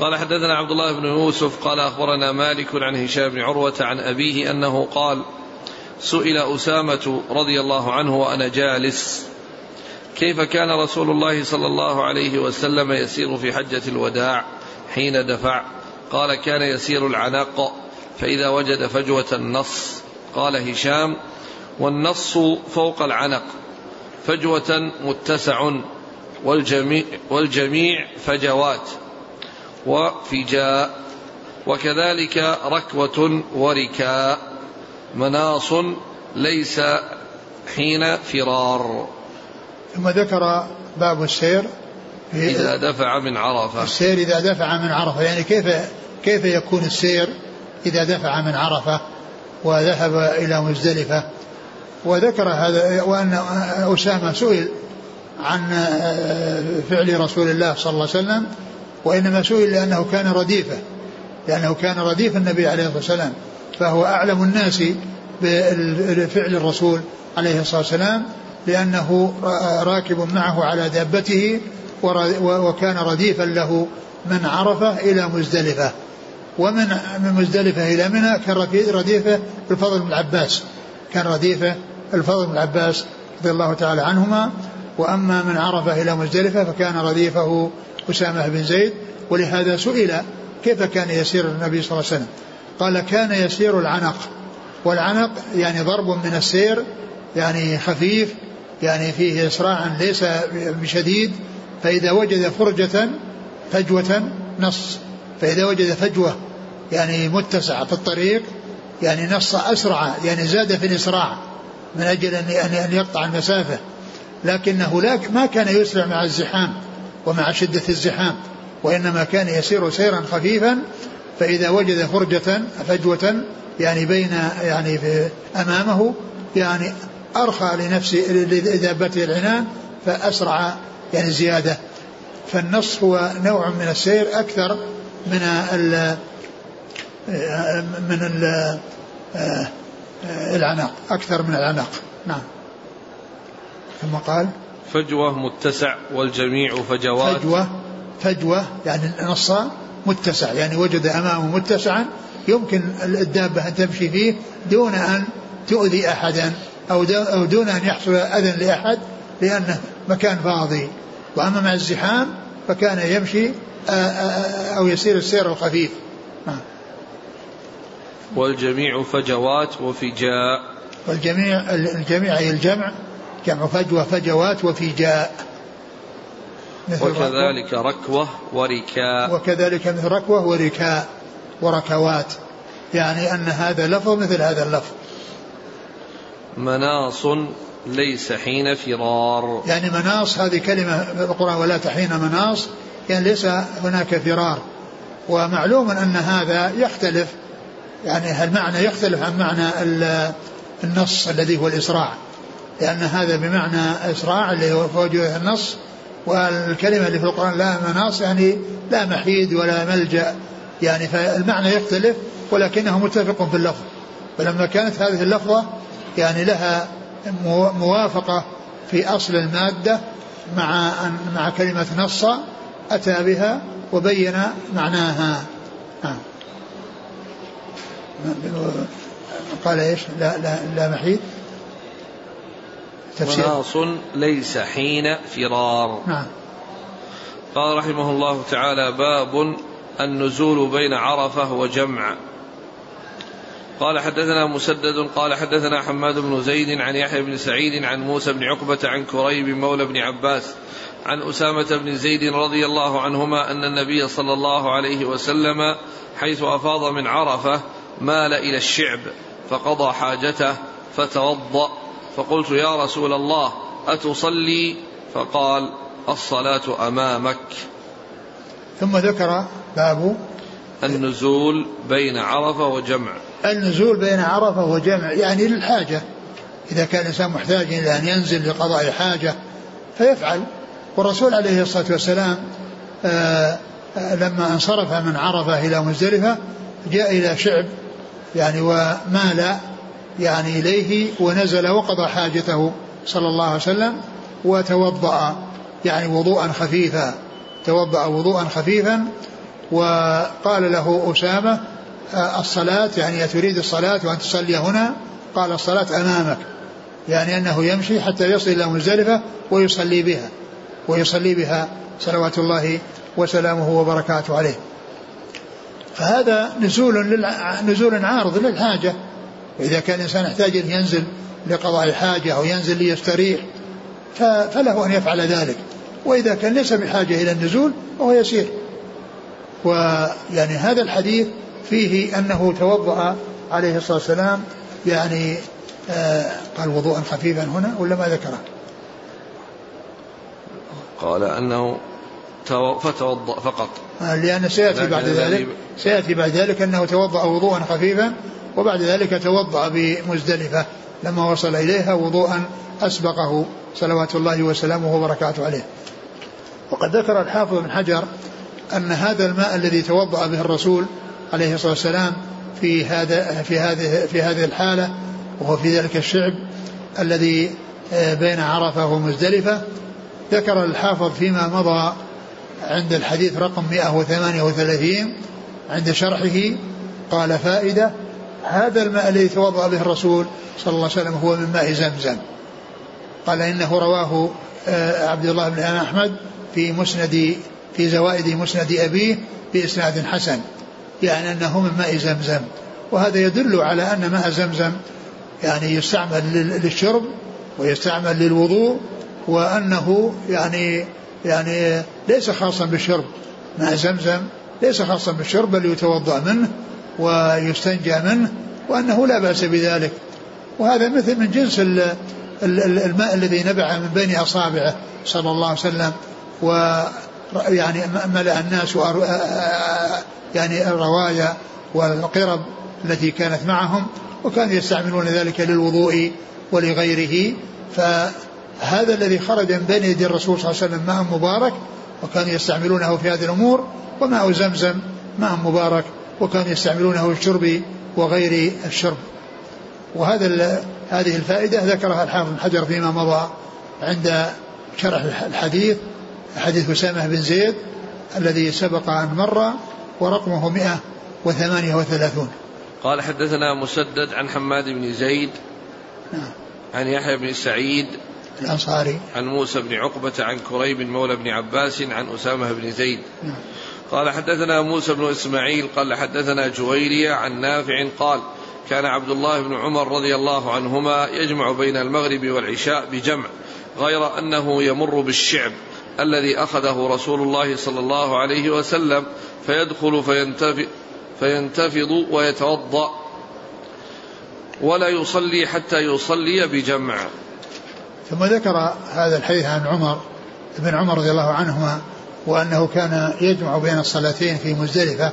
قال حدثنا عبد الله بن يوسف قال أخبرنا مالك عن هشام بن عروة عن أبيه أنه قال سئل أسامة رضي الله عنه وأنا جالس. كيف كان رسول الله صلى الله عليه وسلم يسير في حجة الوداع حين دفع؟ قال كان يسير العناق فإذا وجد فجوة النص. قال هشام والنص فوق العنق. فجوة متسع والجميع, والجميع فجوات وفجاء وكذلك ركوة وركاء مناص ليس حين فرار. ثم ذكر باب السير. إذا دفع من عرفة. السير إذا دفع من عرفة. يعني كيف كيف يكون السير إذا دفع من عرفة وذهب إلى مزدلفة؟ وذكر هذا وأن أسامة سئل عن فعل رسول الله صلى الله عليه وسلم وإنما سئل لأنه كان رديفة لأنه كان رديف النبي عليه الصلاة والسلام فهو أعلم الناس بفعل الرسول عليه الصلاة والسلام لأنه راكب معه على دابته وكان رديفا له من عرفة إلى مزدلفة ومن من مزدلفة إلى منى كان رديفة الفضل بن العباس كان رديفة الفضل بن العباس رضي الله تعالى عنهما. وأما من عرفة إلى مزدلفة فكان رديفه أسامة بن زيد ولهذا سئل كيف كان يسير النبي صلى الله عليه وسلم؟ قال كان يسير العنق. والعنق يعني ضرب من السير يعني خفيف يعني فيه إسراع ليس بشديد فإذا وجد فرجة فجوة نص. فإذا وجد فجوة يعني متسعة في الطريق يعني نص أسرع يعني زاد في الإسراع. من أجل أن أن يقطع المسافة. لكنه لا ما كان يسرع مع الزحام ومع شدة الزحام وإنما كان يسير سيرا خفيفا فإذا وجد فرجة فجوة يعني بين يعني أمامه يعني أرخى لنفسه لذابته العنان فأسرع يعني زيادة. فالنص هو نوع من السير أكثر من ال من ال العناق أكثر من العناق. نعم. ثم قال فجوة متسع والجميع فجوات. فجوة فجوة يعني نص متسع يعني وجد أمامه متسعا يمكن الدابة أن تمشي فيه دون أن تؤذي أحدا أو, دون أن يحصل أذى لأحد لأنه مكان فاضي. وأما مع الزحام فكان يمشي أو يسير السير الخفيف. نعم. والجميع فجوات وفجاء والجميع الجميع أي الجمع جمع فجوة فجوات وفجاء وكذلك ركوة وركاء. وكذلك مثل ركوة وركاء وركوات. يعني أن هذا لفظ مثل هذا اللفظ. مناص ليس حين فرار. يعني مناص هذه كلمة في القرآن ولا تحين مناص يعني ليس هناك فرار. ومعلوم أن هذا يختلف يعني المعنى يختلف عن معنى النص الذي هو الإسراع؟ لأن هذا بمعنى إسراع اللي هو فوجه النص والكلمة اللي في القرآن لا مناص يعني لا محيد ولا ملجأ. يعني فالمعنى يختلف ولكنه متفق في اللفظ. فلما كانت هذه اللفظة يعني لها موافقة في أصل المادة مع مع كلمة نص أتى بها وبين معناها. قال إيش؟ لا لا لا محيد. تفسير. مناص ليس حين فرار. نعم. قال رحمه الله تعالى باب النزول بين عرفة وجمع. قال حدثنا مسدد قال حدثنا حماد بن زيد عن يحيى بن سعيد عن موسى بن عقبة عن كريب مولى بن عباس عن أسامة بن زيد رضي الله عنهما أن النبي صلى الله عليه وسلم حيث أفاض من عرفة مال إلى الشعب فقضى حاجته فتوضأ فقلت يا رسول الله أتصلي؟ فقال الصلاة أمامك. ثم ذكر باب النزول بين عرفة وجمع. النزول بين عرفة وجمع يعني للحاجة. إذا كان الإنسان محتاج إلى أن ينزل لقضاء حاجة فيفعل. والرسول عليه الصلاة والسلام آآ آآ لما انصرف من عرفة إلى مزدلفة جاء إلى شعب يعني ومال يعني إليه ونزل وقضى حاجته صلى الله عليه وسلم وتوضأ يعني وضوءا خفيفا توضأ وضوءا خفيفا وقال له أسامة آه، الصلاة يعني تريد الصلاة وأن تصلي هنا قال الصلاة أمامك يعني أنه يمشي حتى يصل إلى مزدلفة ويصلي بها ويصلي بها صلوات الله وسلامه وبركاته عليه. فهذا نزول للع... نزول عارض للحاجة. وإذا كان الإنسان يحتاج أن ينزل لقضاء حاجة أو ينزل ليستريح ف... فله أن يفعل ذلك. وإذا كان ليس بحاجة إلى النزول فهو يسير. ويعني هذا الحديث فيه أنه توضأ عليه الصلاة والسلام يعني آه قال وضوءا خفيفا هنا ولا ما ذكره؟ قال أنه فتوضأ فقط. آه، لأن سيأتي بعد ذلك سيأتي بعد ذلك أنه توضأ وضوءا خفيفا وبعد ذلك توضأ بمزدلفة. لما وصل إليها وضوءا أسبقه. صلوات الله وسلامه وبركاته عليه. وقد ذكر الحافظ بن حجر أن هذا الماء الذي توضأ به الرسول عليه الصلاة والسلام في هذا في هذه في هذه الحالة وهو في ذلك الشعب الذي آه، بين عرفة ومزدلفة ذكر الحافظ فيما مضى عند الحديث رقم 138 عند شرحه قال فائدة هذا الماء الذي توضأ به الرسول صلى الله عليه وسلم هو من ماء زمزم. قال إنه رواه آه، عبد الله بن أحمد في مسند في زوائد مسند أبيه بإسناد حسن يعني أنه من ماء زمزم. وهذا يدل على أن ماء زمزم يعني يستعمل للشرب ويستعمل للوضوء وأنه يعني يعني ليس خاصا بالشرب. ماء زمزم ليس خاصا بالشرب بل يتوضأ منه ويستنجى منه وأنه لا بأس بذلك. وهذا مثل من جنس الماء الذي نبع من بين أصابعه صلى الله عليه وسلم ويعني ملأ الناس يعني الروايا والقرب التي كانت معهم وكانوا يستعملون ذلك للوضوء ولغيره. فهذا الذي خرج من بين يدي الرسول صلى الله عليه وسلم ماء مبارك وكانوا يستعملونه في هذه الأمور وماء زمزم ماء مبارك وكانوا يستعملونه للشرب وغير الشرب وهذا هذه الفائدة ذكرها الحافظ بن حجر فيما مضى عند شرح الحديث حديث أسامة بن زيد الذي سبق أن مر ورقمه 138 قال حدثنا مسدد عن حماد بن زيد نعم. عن يحيى بن سعيد الأنصاري. عن موسى بن عقبة عن كريب مولى بن عباس عن أسامة بن زيد. نعم. قال حدثنا موسى بن إسماعيل قال حدثنا جويرية عن نافع قال كان عبد الله بن عمر رضي الله عنهما يجمع بين المغرب والعشاء بجمع غير أنه يمر بالشعب الذي أخذه رسول الله صلى الله عليه وسلم فيدخل فينتفض, فينتفض ويتوضأ ولا يصلي حتى يصلي بجمع. ثم ذكر هذا الحديث عن عمر ابن عمر رضي الله عنهما وأنه كان يجمع بين الصلاتين في مزدلفة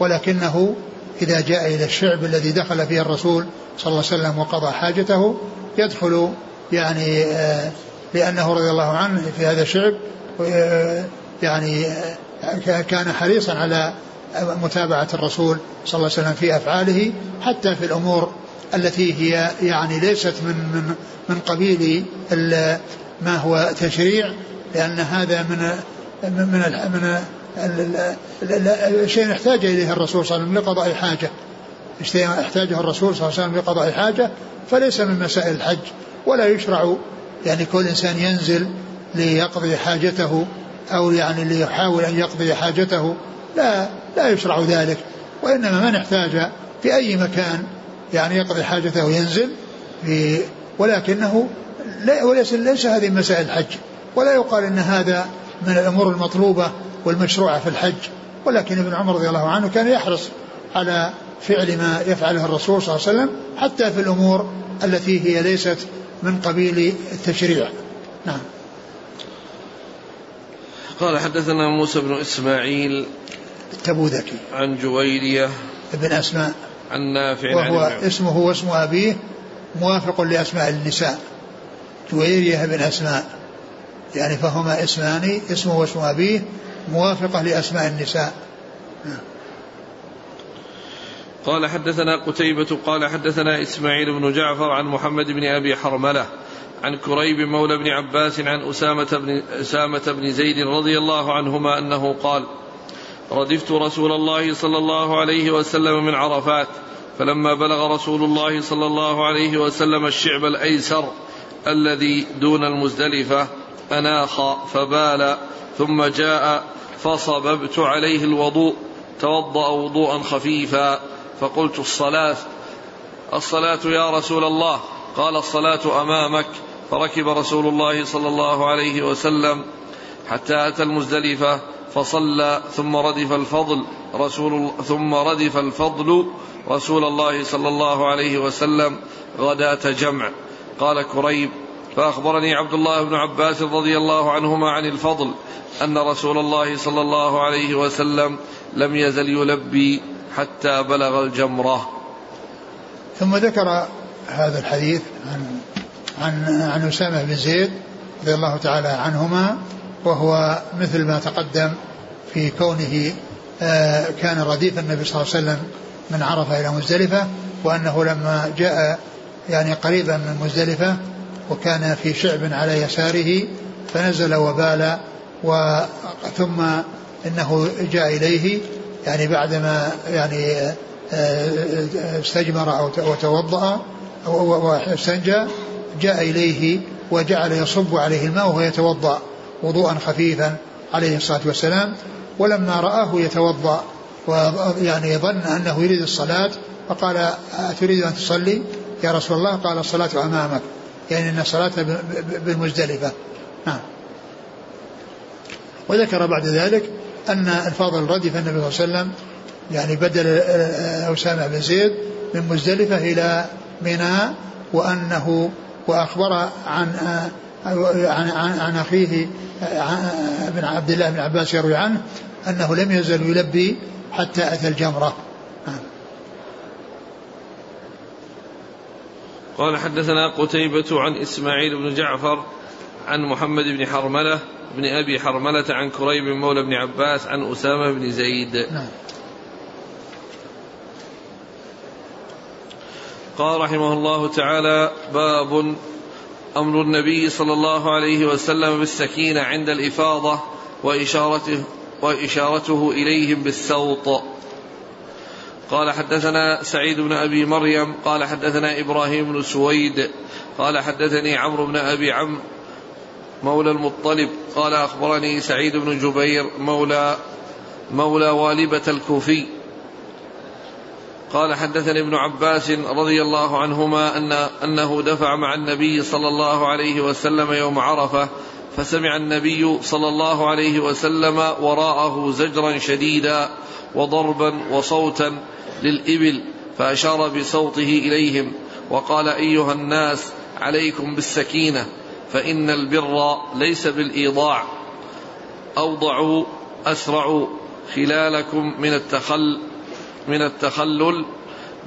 ولكنه إذا جاء إلى الشعب الذي دخل فيه الرسول صلى الله عليه وسلم وقضى حاجته يدخل يعني آه، لأنه رضي الله عنه في هذا الشعب آه، يعني آه، كان حريصا على متابعة الرسول صلى الله عليه وسلم في أفعاله حتى في الأمور التي هي يعني ليست من من من قبيل ما هو تشريع لأن هذا من من من شيء احتاج إليه الرسول صلى الله عليه وسلم لقضاء حاجة شيء احتاجه الرسول صلى الله عليه وسلم لقضاء حاجة فليس من مسائل الحج ولا يشرع يعني كل إنسان ينزل ليقضي حاجته أو يعني ليحاول أن يقضي حاجته. لا لا يشرع ذلك وإنما من احتاج في أي مكان يعني يقضي حاجته ينزل في ولكنه وليس ليس هذه مسائل الحج. ولا يقال إن هذا من الأمور المطلوبة والمشروعة في الحج. ولكن ابن عمر رضي الله عنه كان يحرص على فعل ما يفعله الرسول صلى الله عليه وسلم حتى في الأمور التي هي ليست من قبيل التشريع. نعم. قال حدثنا موسى بن إسماعيل التبوذكي عن جويرية ابن أسماء. عن نافع وهو عن اسمه واسم أبيه موافق لأسماء النساء جويريه بن اسماء يعني فهما اسمان اسمه واسم أبيه موافقة لأسماء النساء. قال حدثنا قتيبة قال حدثنا إسماعيل بن جعفر عن محمد بن أبي حرملة عن كريب مولى بن عباس عن أسامة بن, أسامة بن زيد رضي الله عنهما أنه قال ردفت رسول الله صلى الله عليه وسلم من عرفات فلما بلغ رسول الله صلى الله عليه وسلم الشعب الأيسر الذي دون المزدلفة أناخ فبال ثم جاء فصببت عليه الوضوء توضأ وضوءا خفيفا فقلت الصلاة الصلاة يا رسول الله قال الصلاة أمامك فركب رسول الله صلى الله عليه وسلم حتى أتى المزدلفة فصلى ثم ردف الفضل رسول ثم ردف الفضل رسول الله صلى الله عليه وسلم غداة جمع. قال كريب فأخبرني عبد الله بن عباس رضي الله عنهما عن الفضل أن رسول الله صلى الله عليه وسلم لم يزل يلبي حتى بلغ الجمرة. ثم ذكر هذا الحديث عن عن عن أسامة بن زيد رضي الله تعالى عنهما وهو مثل ما تقدم في كونه آه، كان رديف النبي صلى الله عليه وسلم من عرفة إلى مزدلفة وأنه لما جاء يعني قريبا من مزدلفة وكان في شعب على يساره فنزل وبال ثم إنه جاء إليه يعني بعدما يعني آه، استجمر أو توضا واستنجى جاء إليه وجعل يصب عليه الماء وهو يتوضأ. وضوءا خفيفا عليه الصلاة والسلام ولما رآه يتوضأ ويعني ظن أنه يريد الصلاة فقال أتريد أن تصلي؟ يا رسول الله قال الصلاة أمامك. يعني أن الصلاة بالمزدلفة. نعم. وذكر بعد ذلك أن الفاضل ردف النبي صلى الله عليه وسلم يعني بدل أسامة بن زيد من مزدلفة إلى منى وأنه وأخبر عن عن عن, عن أخيه ابن عبد الله بن عباس يروي عنه أنه لم يزل يلبي حتى أتى الجمرة. نعم قال حدثنا قتيبة عن إسماعيل بن جعفر عن محمد بن حرملة بن أبي حرملة عن كريب مولى بن عباس عن أسامة بن زيد. نعم. قال رحمه الله تعالى باب أمر النبي صلى الله عليه وسلم بالسكينة عند الإفاضة وإشارته وإشارته إليهم بالسوط. قال حدثنا سعيد بن أبي مريم قال حدثنا إبراهيم بن سويد قال حدثني عمرو بن أبي عم مولى المطلب قال أخبرني سعيد بن جبير مولى مولى والبة الكوفي. قال حدثني ابن عباس رضي الله عنهما أن أنه دفع مع النبي صلى الله عليه وسلم يوم عرفة فسمع النبي صلى الله عليه وسلم وراءه زجرا شديدا وضربا وصوتا للإبل فأشار بصوته إليهم وقال أيها الناس عليكم بالسكينة فإن البر ليس بالإيضاع أوضعوا أسرعوا خلالكم من التخل من التخلل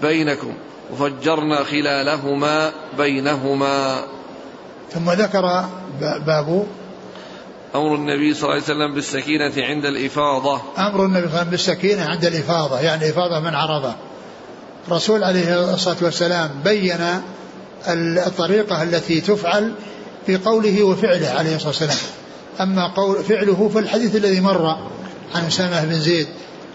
بينكم وفجرنا خلالهما بينهما. ثم ذكر باب أمر النبي صلى الله عليه وسلم بالسكينة عند الإفاضة. أمر النبي صلى الله عليه وسلم بالسكينة عند الإفاضة يعني إفاضة من عرضه الرسول عليه الصلاة والسلام بين الطريقة التي تفعل في قوله وفعله عليه الصلاة والسلام. أما قول فعله فالحديث الذي مر عن أسامة بن زيد.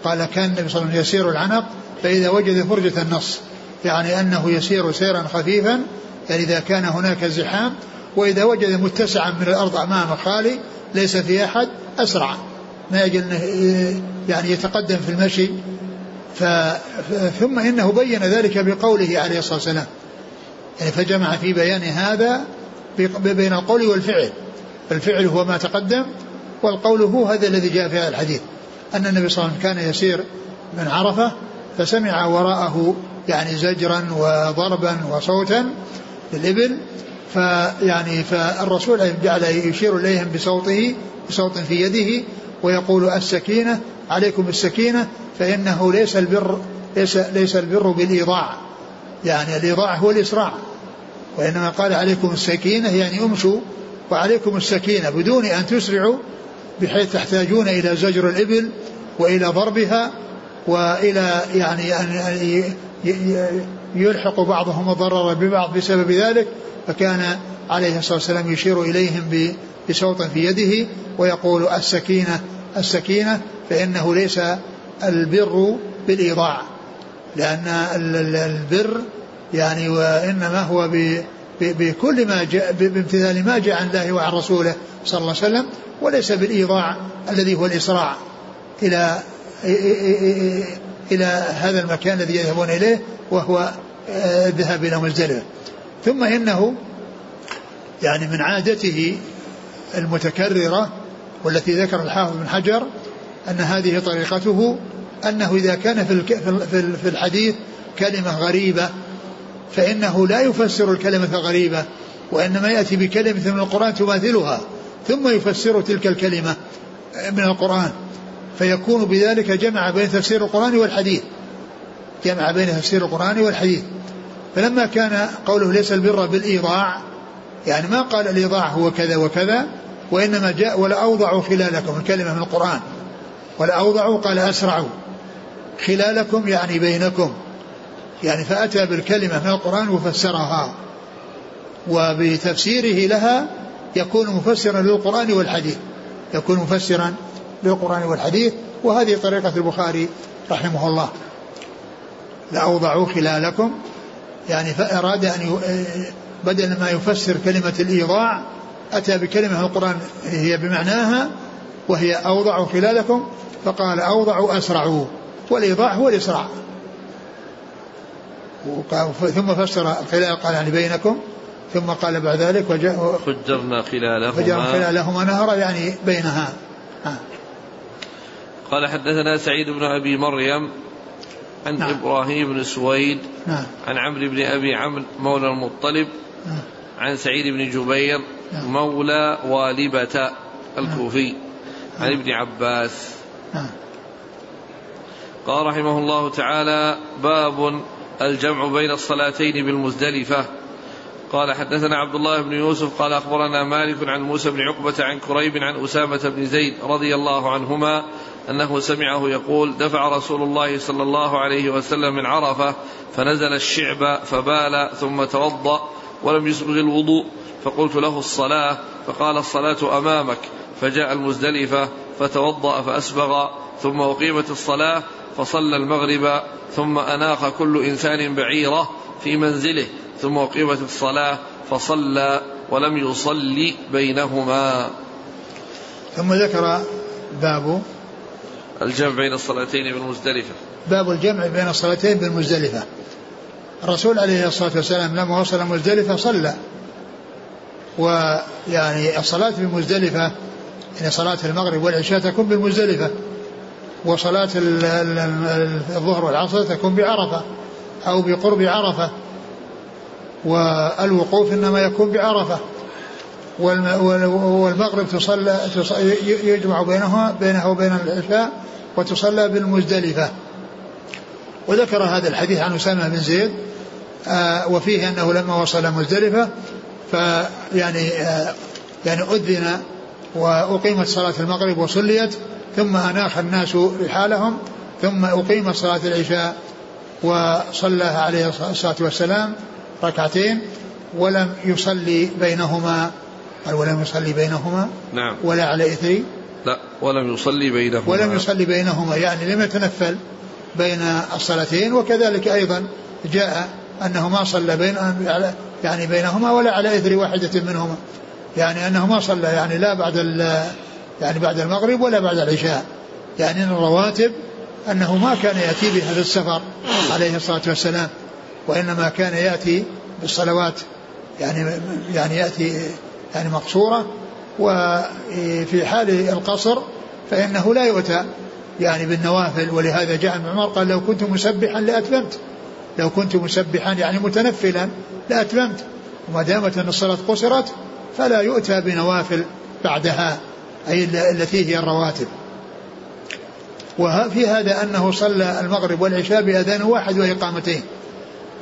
قال كان النبي صلى الله عليه وسلم يسير العنق فإذا وجد فرجة النص يعني أنه يسير سيرا خفيفا يعني إذا كان هناك زحام وإذا وجد متسعا من الأرض أمامه خالي ليس في أحد أسرع. ما أنه يعني يتقدم في المشي. ف ثم إنه بين ذلك بقوله عليه الصلاة والسلام. يعني فجمع في بيان هذا بين القول والفعل. الفعل هو ما تقدم والقول هو هذا الذي جاء في هذا الحديث. أن النبي صلى الله عليه وسلم كان يسير من عرفة فسمع وراءه يعني زجرا وضربا وصوتا للإبل فيعني فالرسول جعل يشير إليهم بصوته بصوت في يده ويقول السكينة عليكم السكينة فإنه ليس البر ليس ليس البر بالإيضاع. يعني الإيضاع هو الإسراع. وإنما قال عليكم السكينة يعني امشوا وعليكم السكينة بدون أن تسرعوا بحيث تحتاجون إلى زجر الإبل وإلى ضربها وإلى يعني أن يلحق بعضهم الضرر ببعض بسبب ذلك فكان عليه الصلاة والسلام يشير إليهم بصوت في يده ويقول السكينة السكينة فإنه ليس البر بالإيضاع لأن البر يعني وإنما هو بكل ما جاء بامتثال ما جاء عن الله وعن رسوله صلى الله عليه وسلم وليس بالإيضاع الذي هو الإسراع إلى إلى هذا المكان الذي يذهبون إليه وهو آه، الذهاب إلى مزدلفة. ثم إنه يعني من عادته المتكررة والتي ذكر الحافظ بن حجر أن هذه طريقته أنه إذا كان في الحديث كلمة غريبة فإنه لا يفسر الكلمة الغريبة وإنما يأتي بكلمة من القرآن تماثلها. ثم يفسر تلك الكلمة من القرآن فيكون بذلك جمع بين تفسير القرآن والحديث. جمع بين تفسير القرآن والحديث. فلما كان قوله ليس البر بالإيضاع يعني ما قال الإيضاع هو كذا وكذا وإنما جاء ولا أوضعوا خلالكم الكلمة من القرآن. ولا أوضعوا قال أسرعوا خلالكم يعني بينكم. يعني فأتى بالكلمة من القرآن وفسرها. وبتفسيره لها يكون مفسرا للقرآن والحديث. يكون مفسرا للقرآن والحديث وهذه طريقة البخاري رحمه الله. لأوضعوا خلالكم. يعني فأراد أن بدل ما يفسر كلمة الإيضاع أتى بكلمة القرآن هي بمعناها وهي أوضعوا خلالكم فقال أوضعوا أسرعوا والإيضاع هو الإسراع. ثم فسر الخلال قال يعني بينكم. ثم قال بعد ذلك وجاء فجرنا خلالهما فجرنا خلالهما نهرا يعني بينها ها. قال حدثنا سعيد بن أبي مريم عن نعم. إبراهيم بن سويد نعم. عن عمرو بن أبي عمرو مولى المطلب نعم. عن سعيد بن جبير نعم. مولى والبة الكوفي نعم. عن ابن عباس نعم. قال رحمه الله تعالى باب الجمع بين الصلاتين بالمزدلفة قال حدثنا عبد الله بن يوسف قال أخبرنا مالك عن موسى بن عقبة عن كريب عن أسامة بن زيد رضي الله عنهما أنه سمعه يقول دفع رسول الله صلى الله عليه وسلم من عرفة فنزل الشعب فبال ثم توضأ ولم يسبغ الوضوء فقلت له الصلاة فقال الصلاة أمامك. فجاء المزدلفة فتوضأ فأسبغ ثم أقيمت الصلاة فصلى المغرب ثم أناخ كل إنسان بعيرة في منزله ثم أقيمت الصلاة فصلى ولم يصلي بينهما. ثم ذكر باب الجمع بين الصلاتين بالمزدلفة. باب الجمع بين الصلاتين بالمزدلفة. الرسول عليه الصلاة والسلام لما وصل مزدلفة صلى. ويعني الصلاة بمزدلفة يعني صلاة المغرب والعشاء تكون بالمزدلفة. وصلاة الظهر والعصر تكون بعرفة أو بقرب عرفة. والوقوف إنما يكون بعرفة. والمغرب تصلى يجمع بينها بينها وبين العشاء وتصلى بالمزدلفة. وذكر هذا الحديث عن أسامة بن زيد آه، وفيه أنه لما وصل مزدلفة فيعني آه، يعني أذن وأقيمت صلاة المغرب وصليت ثم أناخ الناس رحالهم ثم أقيمت صلاة العشاء وصلى عليه الصلاة والسلام ركعتين ولم يصلي بينهما قال ولم يصلي بينهما؟ نعم. ولا على إثر لا ولم يصلي بينهما. ولم يصلي بينهما يعني لم يتنفل بين الصلاتين وكذلك أيضا جاء أنه ما صلى بين يعني بينهما ولا على إثر واحدة منهما. يعني أنه ما صلى يعني لا بعد يعني بعد المغرب ولا بعد العشاء. يعني الرواتب أنه ما كان يأتي بها في السفر عليه الصلاة والسلام. وإنما كان يأتي بالصلوات يعني يعني يأتي يعني مقصورة وفي حال القصر فإنه لا يؤتى يعني بالنوافل. ولهذا جاء ابن عمر قال لو كنت مسبحا لأتممت لو كنت مسبحا يعني متنفلا لأتممت. وما دامت أن الصلاة قصرت فلا يؤتى بنوافل بعدها أي التي هي الرواتب. وفي هذا أنه صلى المغرب والعشاء بأذان واحد وإقامتين.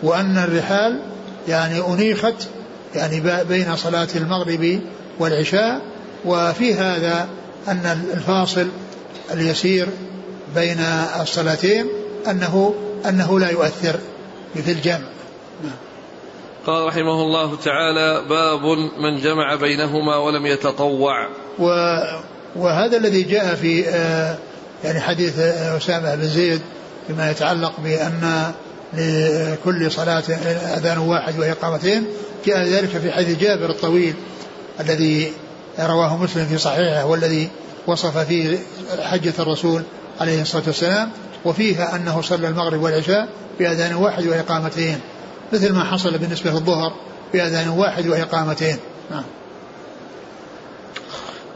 وأن الرحال يعني أنيخت يعني بين صلاة المغرب والعشاء وفي هذا أن الفاصل اليسير بين الصلاتين أنه أنه لا يؤثر في الجمع. قال رحمه الله تعالى باب من جمع بينهما ولم يتطوع. و وهذا الذي جاء في آه، يعني حديث أسامة بن زيد فيما يتعلق بأن لكل صلاة أذان واحد وإقامتين جاء ذلك في حديث جابر الطويل الذي رواه مسلم في صحيحه والذي وصف فيه حجة الرسول عليه الصلاة والسلام وفيها أنه صلى المغرب والعشاء بأذان واحد وإقامتين مثل ما حصل بالنسبة للظهر بأذان واحد وإقامتين نعم.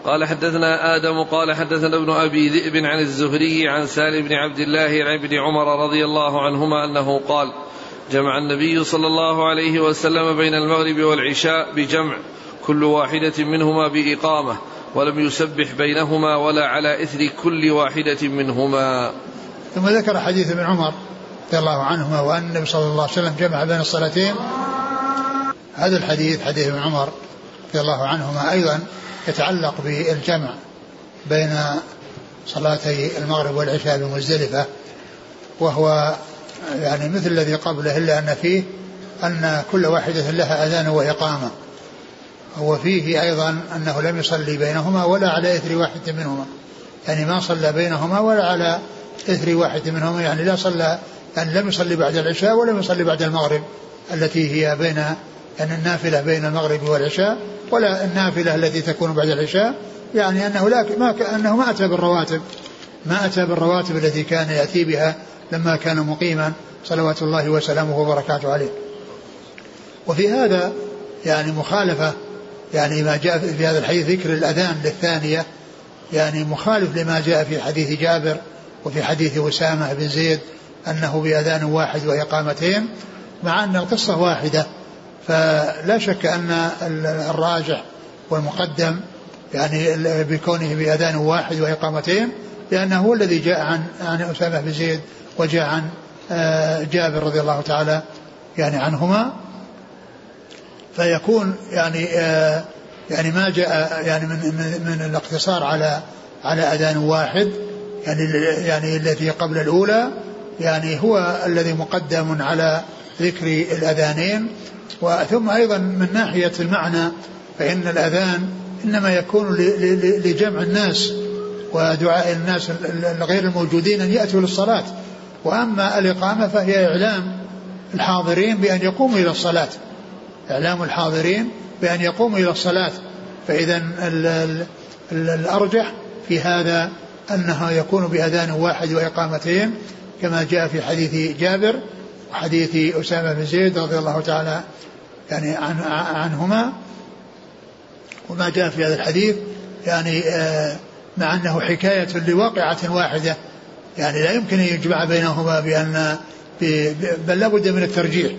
قال حدثنا آدم قال حدثنا ابن أبي ذئب عن الزهري عن سالم بن عبد الله عن ابن عمر رضي الله عنهما أنه قال جمع النبي صلى الله عليه وسلم بين المغرب والعشاء بجمع كل واحدة منهما بإقامة ولم يسبح بينهما ولا على إثر كل واحدة منهما. ثم ذكر حديث ابن عمر رضي الله عنهما وأن النبي صلى الله عليه وسلم جمع بين الصلاتين. هذا الحديث حديث ابن عمر رضي الله عنهما أيضا يتعلق بالجمع بين صلاتي المغرب والعشاء بمزدلفة وهو يعني مثل الذي قبله إلا أن فيه أن كل واحدة لها أذان وإقامة. وفيه أيضا أنه لم يصلي بينهما ولا على إثر واحد منهما. يعني ما صلى بينهما ولا على إثر واحد منهما. يعني لا صلى يعني لم يصلي بعد العشاء ولم يصلي بعد المغرب التي هي بين يعني النافلة بين المغرب والعشاء. ولا النافلة التي تكون بعد العشاء يعني أنه لا ما أنه ما أتى بالرواتب. ما أتى بالرواتب التي كان يأتي بها لما كان مقيما صلوات الله وسلامه وبركاته عليه. وفي هذا يعني مخالفة يعني ما جاء في هذا الحديث ذكر الأذان للثانية يعني مخالف لما جاء في حديث جابر وفي حديث أسامة بن زيد أنه بأذان واحد وإقامتين مع أن القصة واحدة. فلا شك أن الراجح والمقدم يعني بكونه بأذان واحد وإقامتين لأنه هو الذي جاء عن عن أسامة بن زيد وجاء عن آه، جابر رضي الله تعالى يعني عنهما. فيكون يعني آه، يعني ما جاء يعني من من, من الاقتصار على على أذان واحد يعني يعني الذي قبل الأولى يعني هو الذي مقدم على ذكر الأذانين وثم أيضا من ناحية المعنى فإن الأذان إنما يكون لجمع الناس ودعاء الناس الغير الموجودين أن يأتوا للصلاة. وأما الإقامة فهي إعلام الحاضرين بأن يقوموا إلى الصلاة. إعلام الحاضرين بأن يقوموا إلى الصلاة. فإذا الأرجح في هذا أنها يكون بأذان واحد وإقامتين كما جاء في حديث جابر وحديث أسامة بن زيد رضي الله تعالى يعني عن عنهما وما جاء في هذا الحديث يعني آه، مع أنه حكاية لواقعة واحدة يعني لا يمكن أن يجمع بينهما بأن بل لابد من الترجيح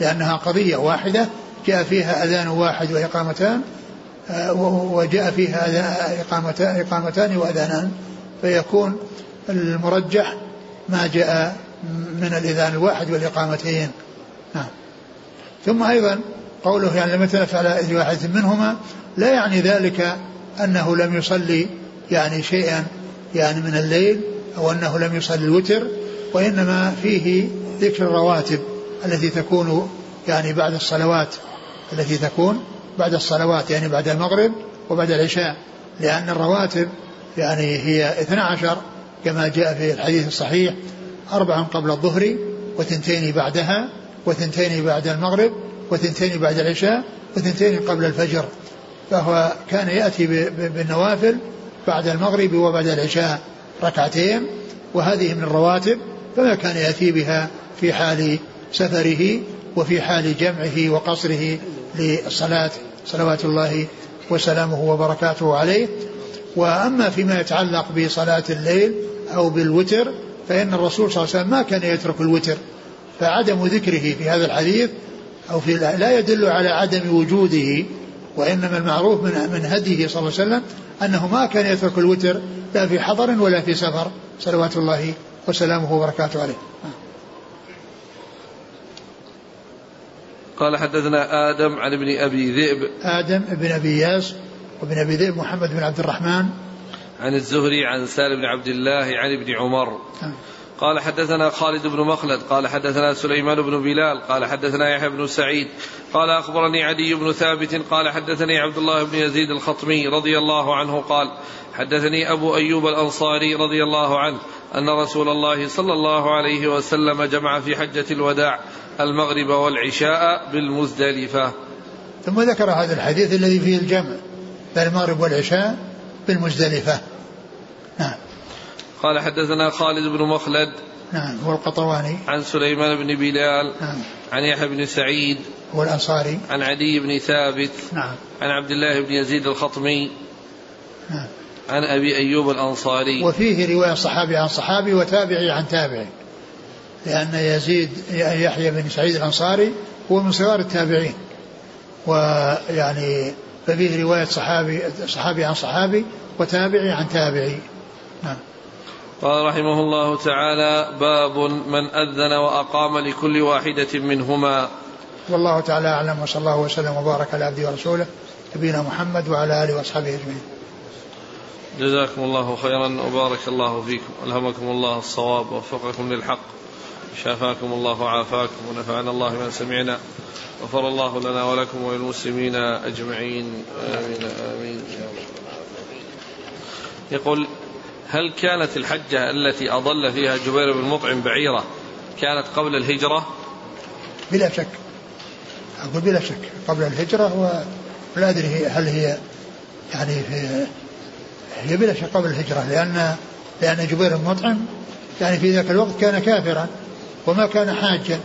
لأنها قضية واحدة جاء فيها أذان واحد وإقامتان آه، وجاء فيها إقامتان, إقامتان وأذانان فيكون المرجح ما جاء من الإذان الواحد والإقامتين. نعم. ثم أيضا قوله يعني لم يتلف على إذن واحد منهما لا يعني ذلك أنه لم يصلي يعني شيئا يعني من الليل أو أنه لم يصلي الوتر وإنما فيه ذكر الرواتب التي تكون يعني بعد الصلوات التي تكون بعد الصلوات يعني بعد المغرب وبعد العشاء لأن الرواتب يعني هي 12 كما جاء في الحديث الصحيح أربع قبل الظهر وثنتين بعدها وثنتين بعد المغرب وثنتين بعد العشاء وثنتين قبل الفجر. فهو كان يأتي بالنوافل بعد المغرب وبعد العشاء ركعتين وهذه من الرواتب فما كان يأتي بها في حال سفره وفي حال جمعه وقصره للصلاة. صلوات الله وسلامه وبركاته عليه. وأما فيما يتعلق بصلاة الليل أو بالوتر فإن الرسول صلى الله عليه وسلم ما كان يترك الوتر فعدم ذكره في هذا الحديث أو في لا يدل على عدم وجوده وإنما المعروف من من هديه صلى الله عليه وسلم أنه ما كان يترك الوتر لا في حضر ولا في سفر. صلوات الله وسلامه وبركاته عليه. قال حدثنا آدم عن ابن أبي ذئب. آدم ابن أبي ياس وابن أبي ذئب محمد بن عبد الرحمن عن الزهري عن سالم بن عبد الله عن ابن عمر نعم. قال حدثنا خالد بن مخلد قال حدثنا سليمان بن بلال قال حدثنا يحيى بن سعيد قال أخبرني عدي بن ثابت قال حدثني عبد الله بن يزيد الخطمي رضي الله عنه قال حدثني أبو أيوب الأنصاري رضي الله عنه أن رسول الله صلى الله عليه وسلم جمع في حجة الوداع المغرب والعشاء بالمزدلفة ثم ذكر هذا الحديث الذي فيه الجمع بين المغرب والعشاء بالمزدلفة. نعم. قال حدثنا خالد بن مخلد نعم هو القطواني عن سليمان بن بلال نعم. عن يحيى بن سعيد هو الأنصاري عن عدي بن ثابت نعم. عن عبد الله بن يزيد الخطمي نعم. عن أبي أيوب الأنصاري. وفيه رواية صحابي عن صحابي وتابعي عن تابعي. لأن يزيد يحيى بن سعيد الأنصاري هو من صغار التابعين. ويعني ففيه رواية صحابي صحابي عن صحابي وتابعي عن تابعي. نعم. قال رحمه الله تعالى باب من أذن وأقام لكل واحدة منهما. والله تعالى أعلم وصلى الله وسلم وبارك على عبده ورسوله نبينا محمد وعلى آله وأصحابه أجمعين. جزاكم الله خيرا وبارك الله فيكم. ألهمكم الله الصواب ووفقكم للحق. شافاكم الله وعافاكم ونفعنا الله ما سمعنا غفر الله لنا ولكم وللمسلمين أجمعين. آمين آمين. يقول هل كانت الحجة التي أضل فيها جبير بن مطعم بعيرة كانت قبل الهجرة؟ بلا شك. أقول بلا شك. قبل الهجرة ولا أدري هل هي يعني في هي بلا شك قبل الهجرة لأن لأن جبير بن مطعم يعني في ذاك الوقت كان كافرا. وما كان حاجا.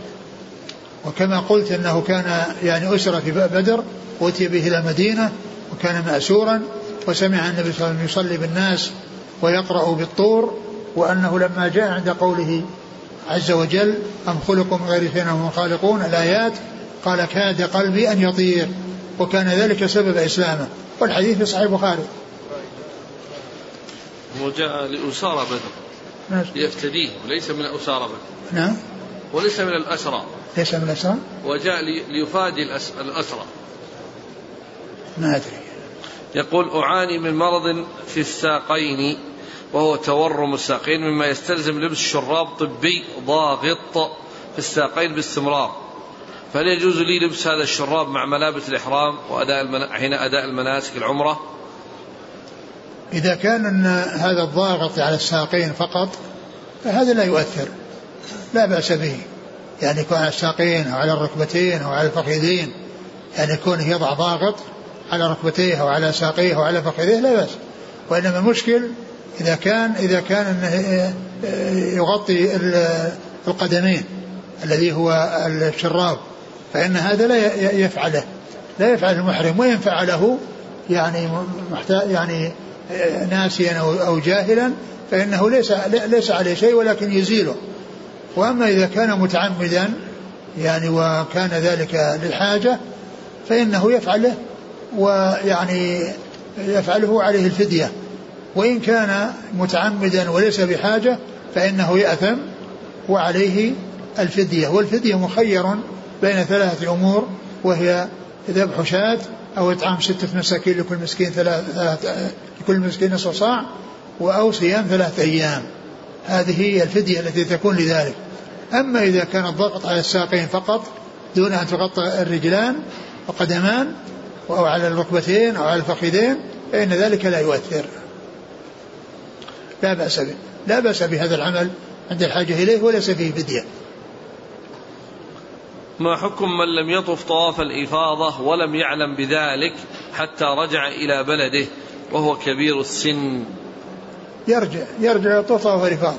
وكما قلت إنه كان يعني اسر في بدر واتي به إلى المدينة وكان مأسورا وسمع النبي صلى الله عليه وسلم يصلي بالناس ويقرأ بالطور وأنه لما جاء عند قوله عز وجل أم خلقوا من غير شيء هم خالقون؟ الآيات قال كاد قلبي أن يطير. وكان ذلك سبب إسلامه. والحديث في صحيح البخاري. هو جاء لأسارى بدر. ليفتديه وليس من بدر نعم. وليس من الأسرى. ليس من الأسرى؟ وجاء ليفادي الأسرى. ما أدري. يقول أعاني من مرض في الساقين وهو تورم الساقين مما يستلزم لبس شراب طبي ضاغط في الساقين باستمرار. فهل يجوز لي لبس هذا الشراب مع ملابس الإحرام وأداء المنا... حين أداء المناسك العمرة؟ إذا كان أن هذا الضاغط على الساقين فقط فهذا لا يؤثر. لا بأس به. يعني يكون على الساقين أو على الركبتين أو على الفخذين. يعني يكون يضع ضاغط على ركبتيه أو على ساقيه أو على فخذيه لا بأس. وإنما المشكل إذا كان إذا كان أنه يغطي القدمين الذي هو الشراب فإن هذا لا يفعله. لا يفعل المحرم. وإن فعله يعني محتاج يعني ناسيا أو جاهلا فإنه ليس ليس عليه شيء ولكن يزيله. وأما إذا كان متعمدا يعني وكان ذلك للحاجة فإنه يفعله ويعني يفعله عليه الفدية. وإن كان متعمدا وليس بحاجة فإنه يأثم وعليه الفدية. والفدية مخير بين ثلاثة أمور وهي ذبح شاة أو إطعام ستة مساكين لكل مسكين ثلاث لكل مسكين نصف صاع أو صيام ثلاثة أيام. هذه هي الفدية التي تكون لذلك. أما إذا كان الضغط على الساقين فقط دون أن تغطى الرجلان وقدمان أو على الركبتين أو على الفخذين فإن ذلك لا يؤثر. لا بأس به. لا بأس بهذا العمل عند الحاجة إليه وليس فيه فدية. ما حكم من لم يطف طواف الإفاضة ولم يعلم بذلك حتى رجع إلى بلده وهو كبير السن؟ يرجع يرجع يطوف طواف الإفاضة.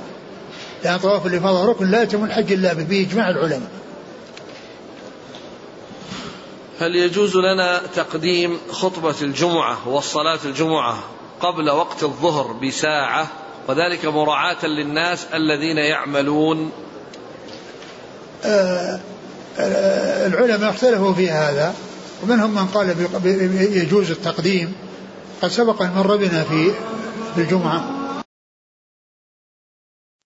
لأن طواف الإفاضة ركن لا يتم الحج إلا به بإجماع العلماء. هل يجوز لنا تقديم خطبة الجمعة والصلاة الجمعة قبل وقت الظهر بساعة وذلك مراعاة للناس الذين يعملون؟ آه العلماء اختلفوا في هذا ومنهم من قال يجوز التقديم. قد سبق أن مر بنا في الجمعة.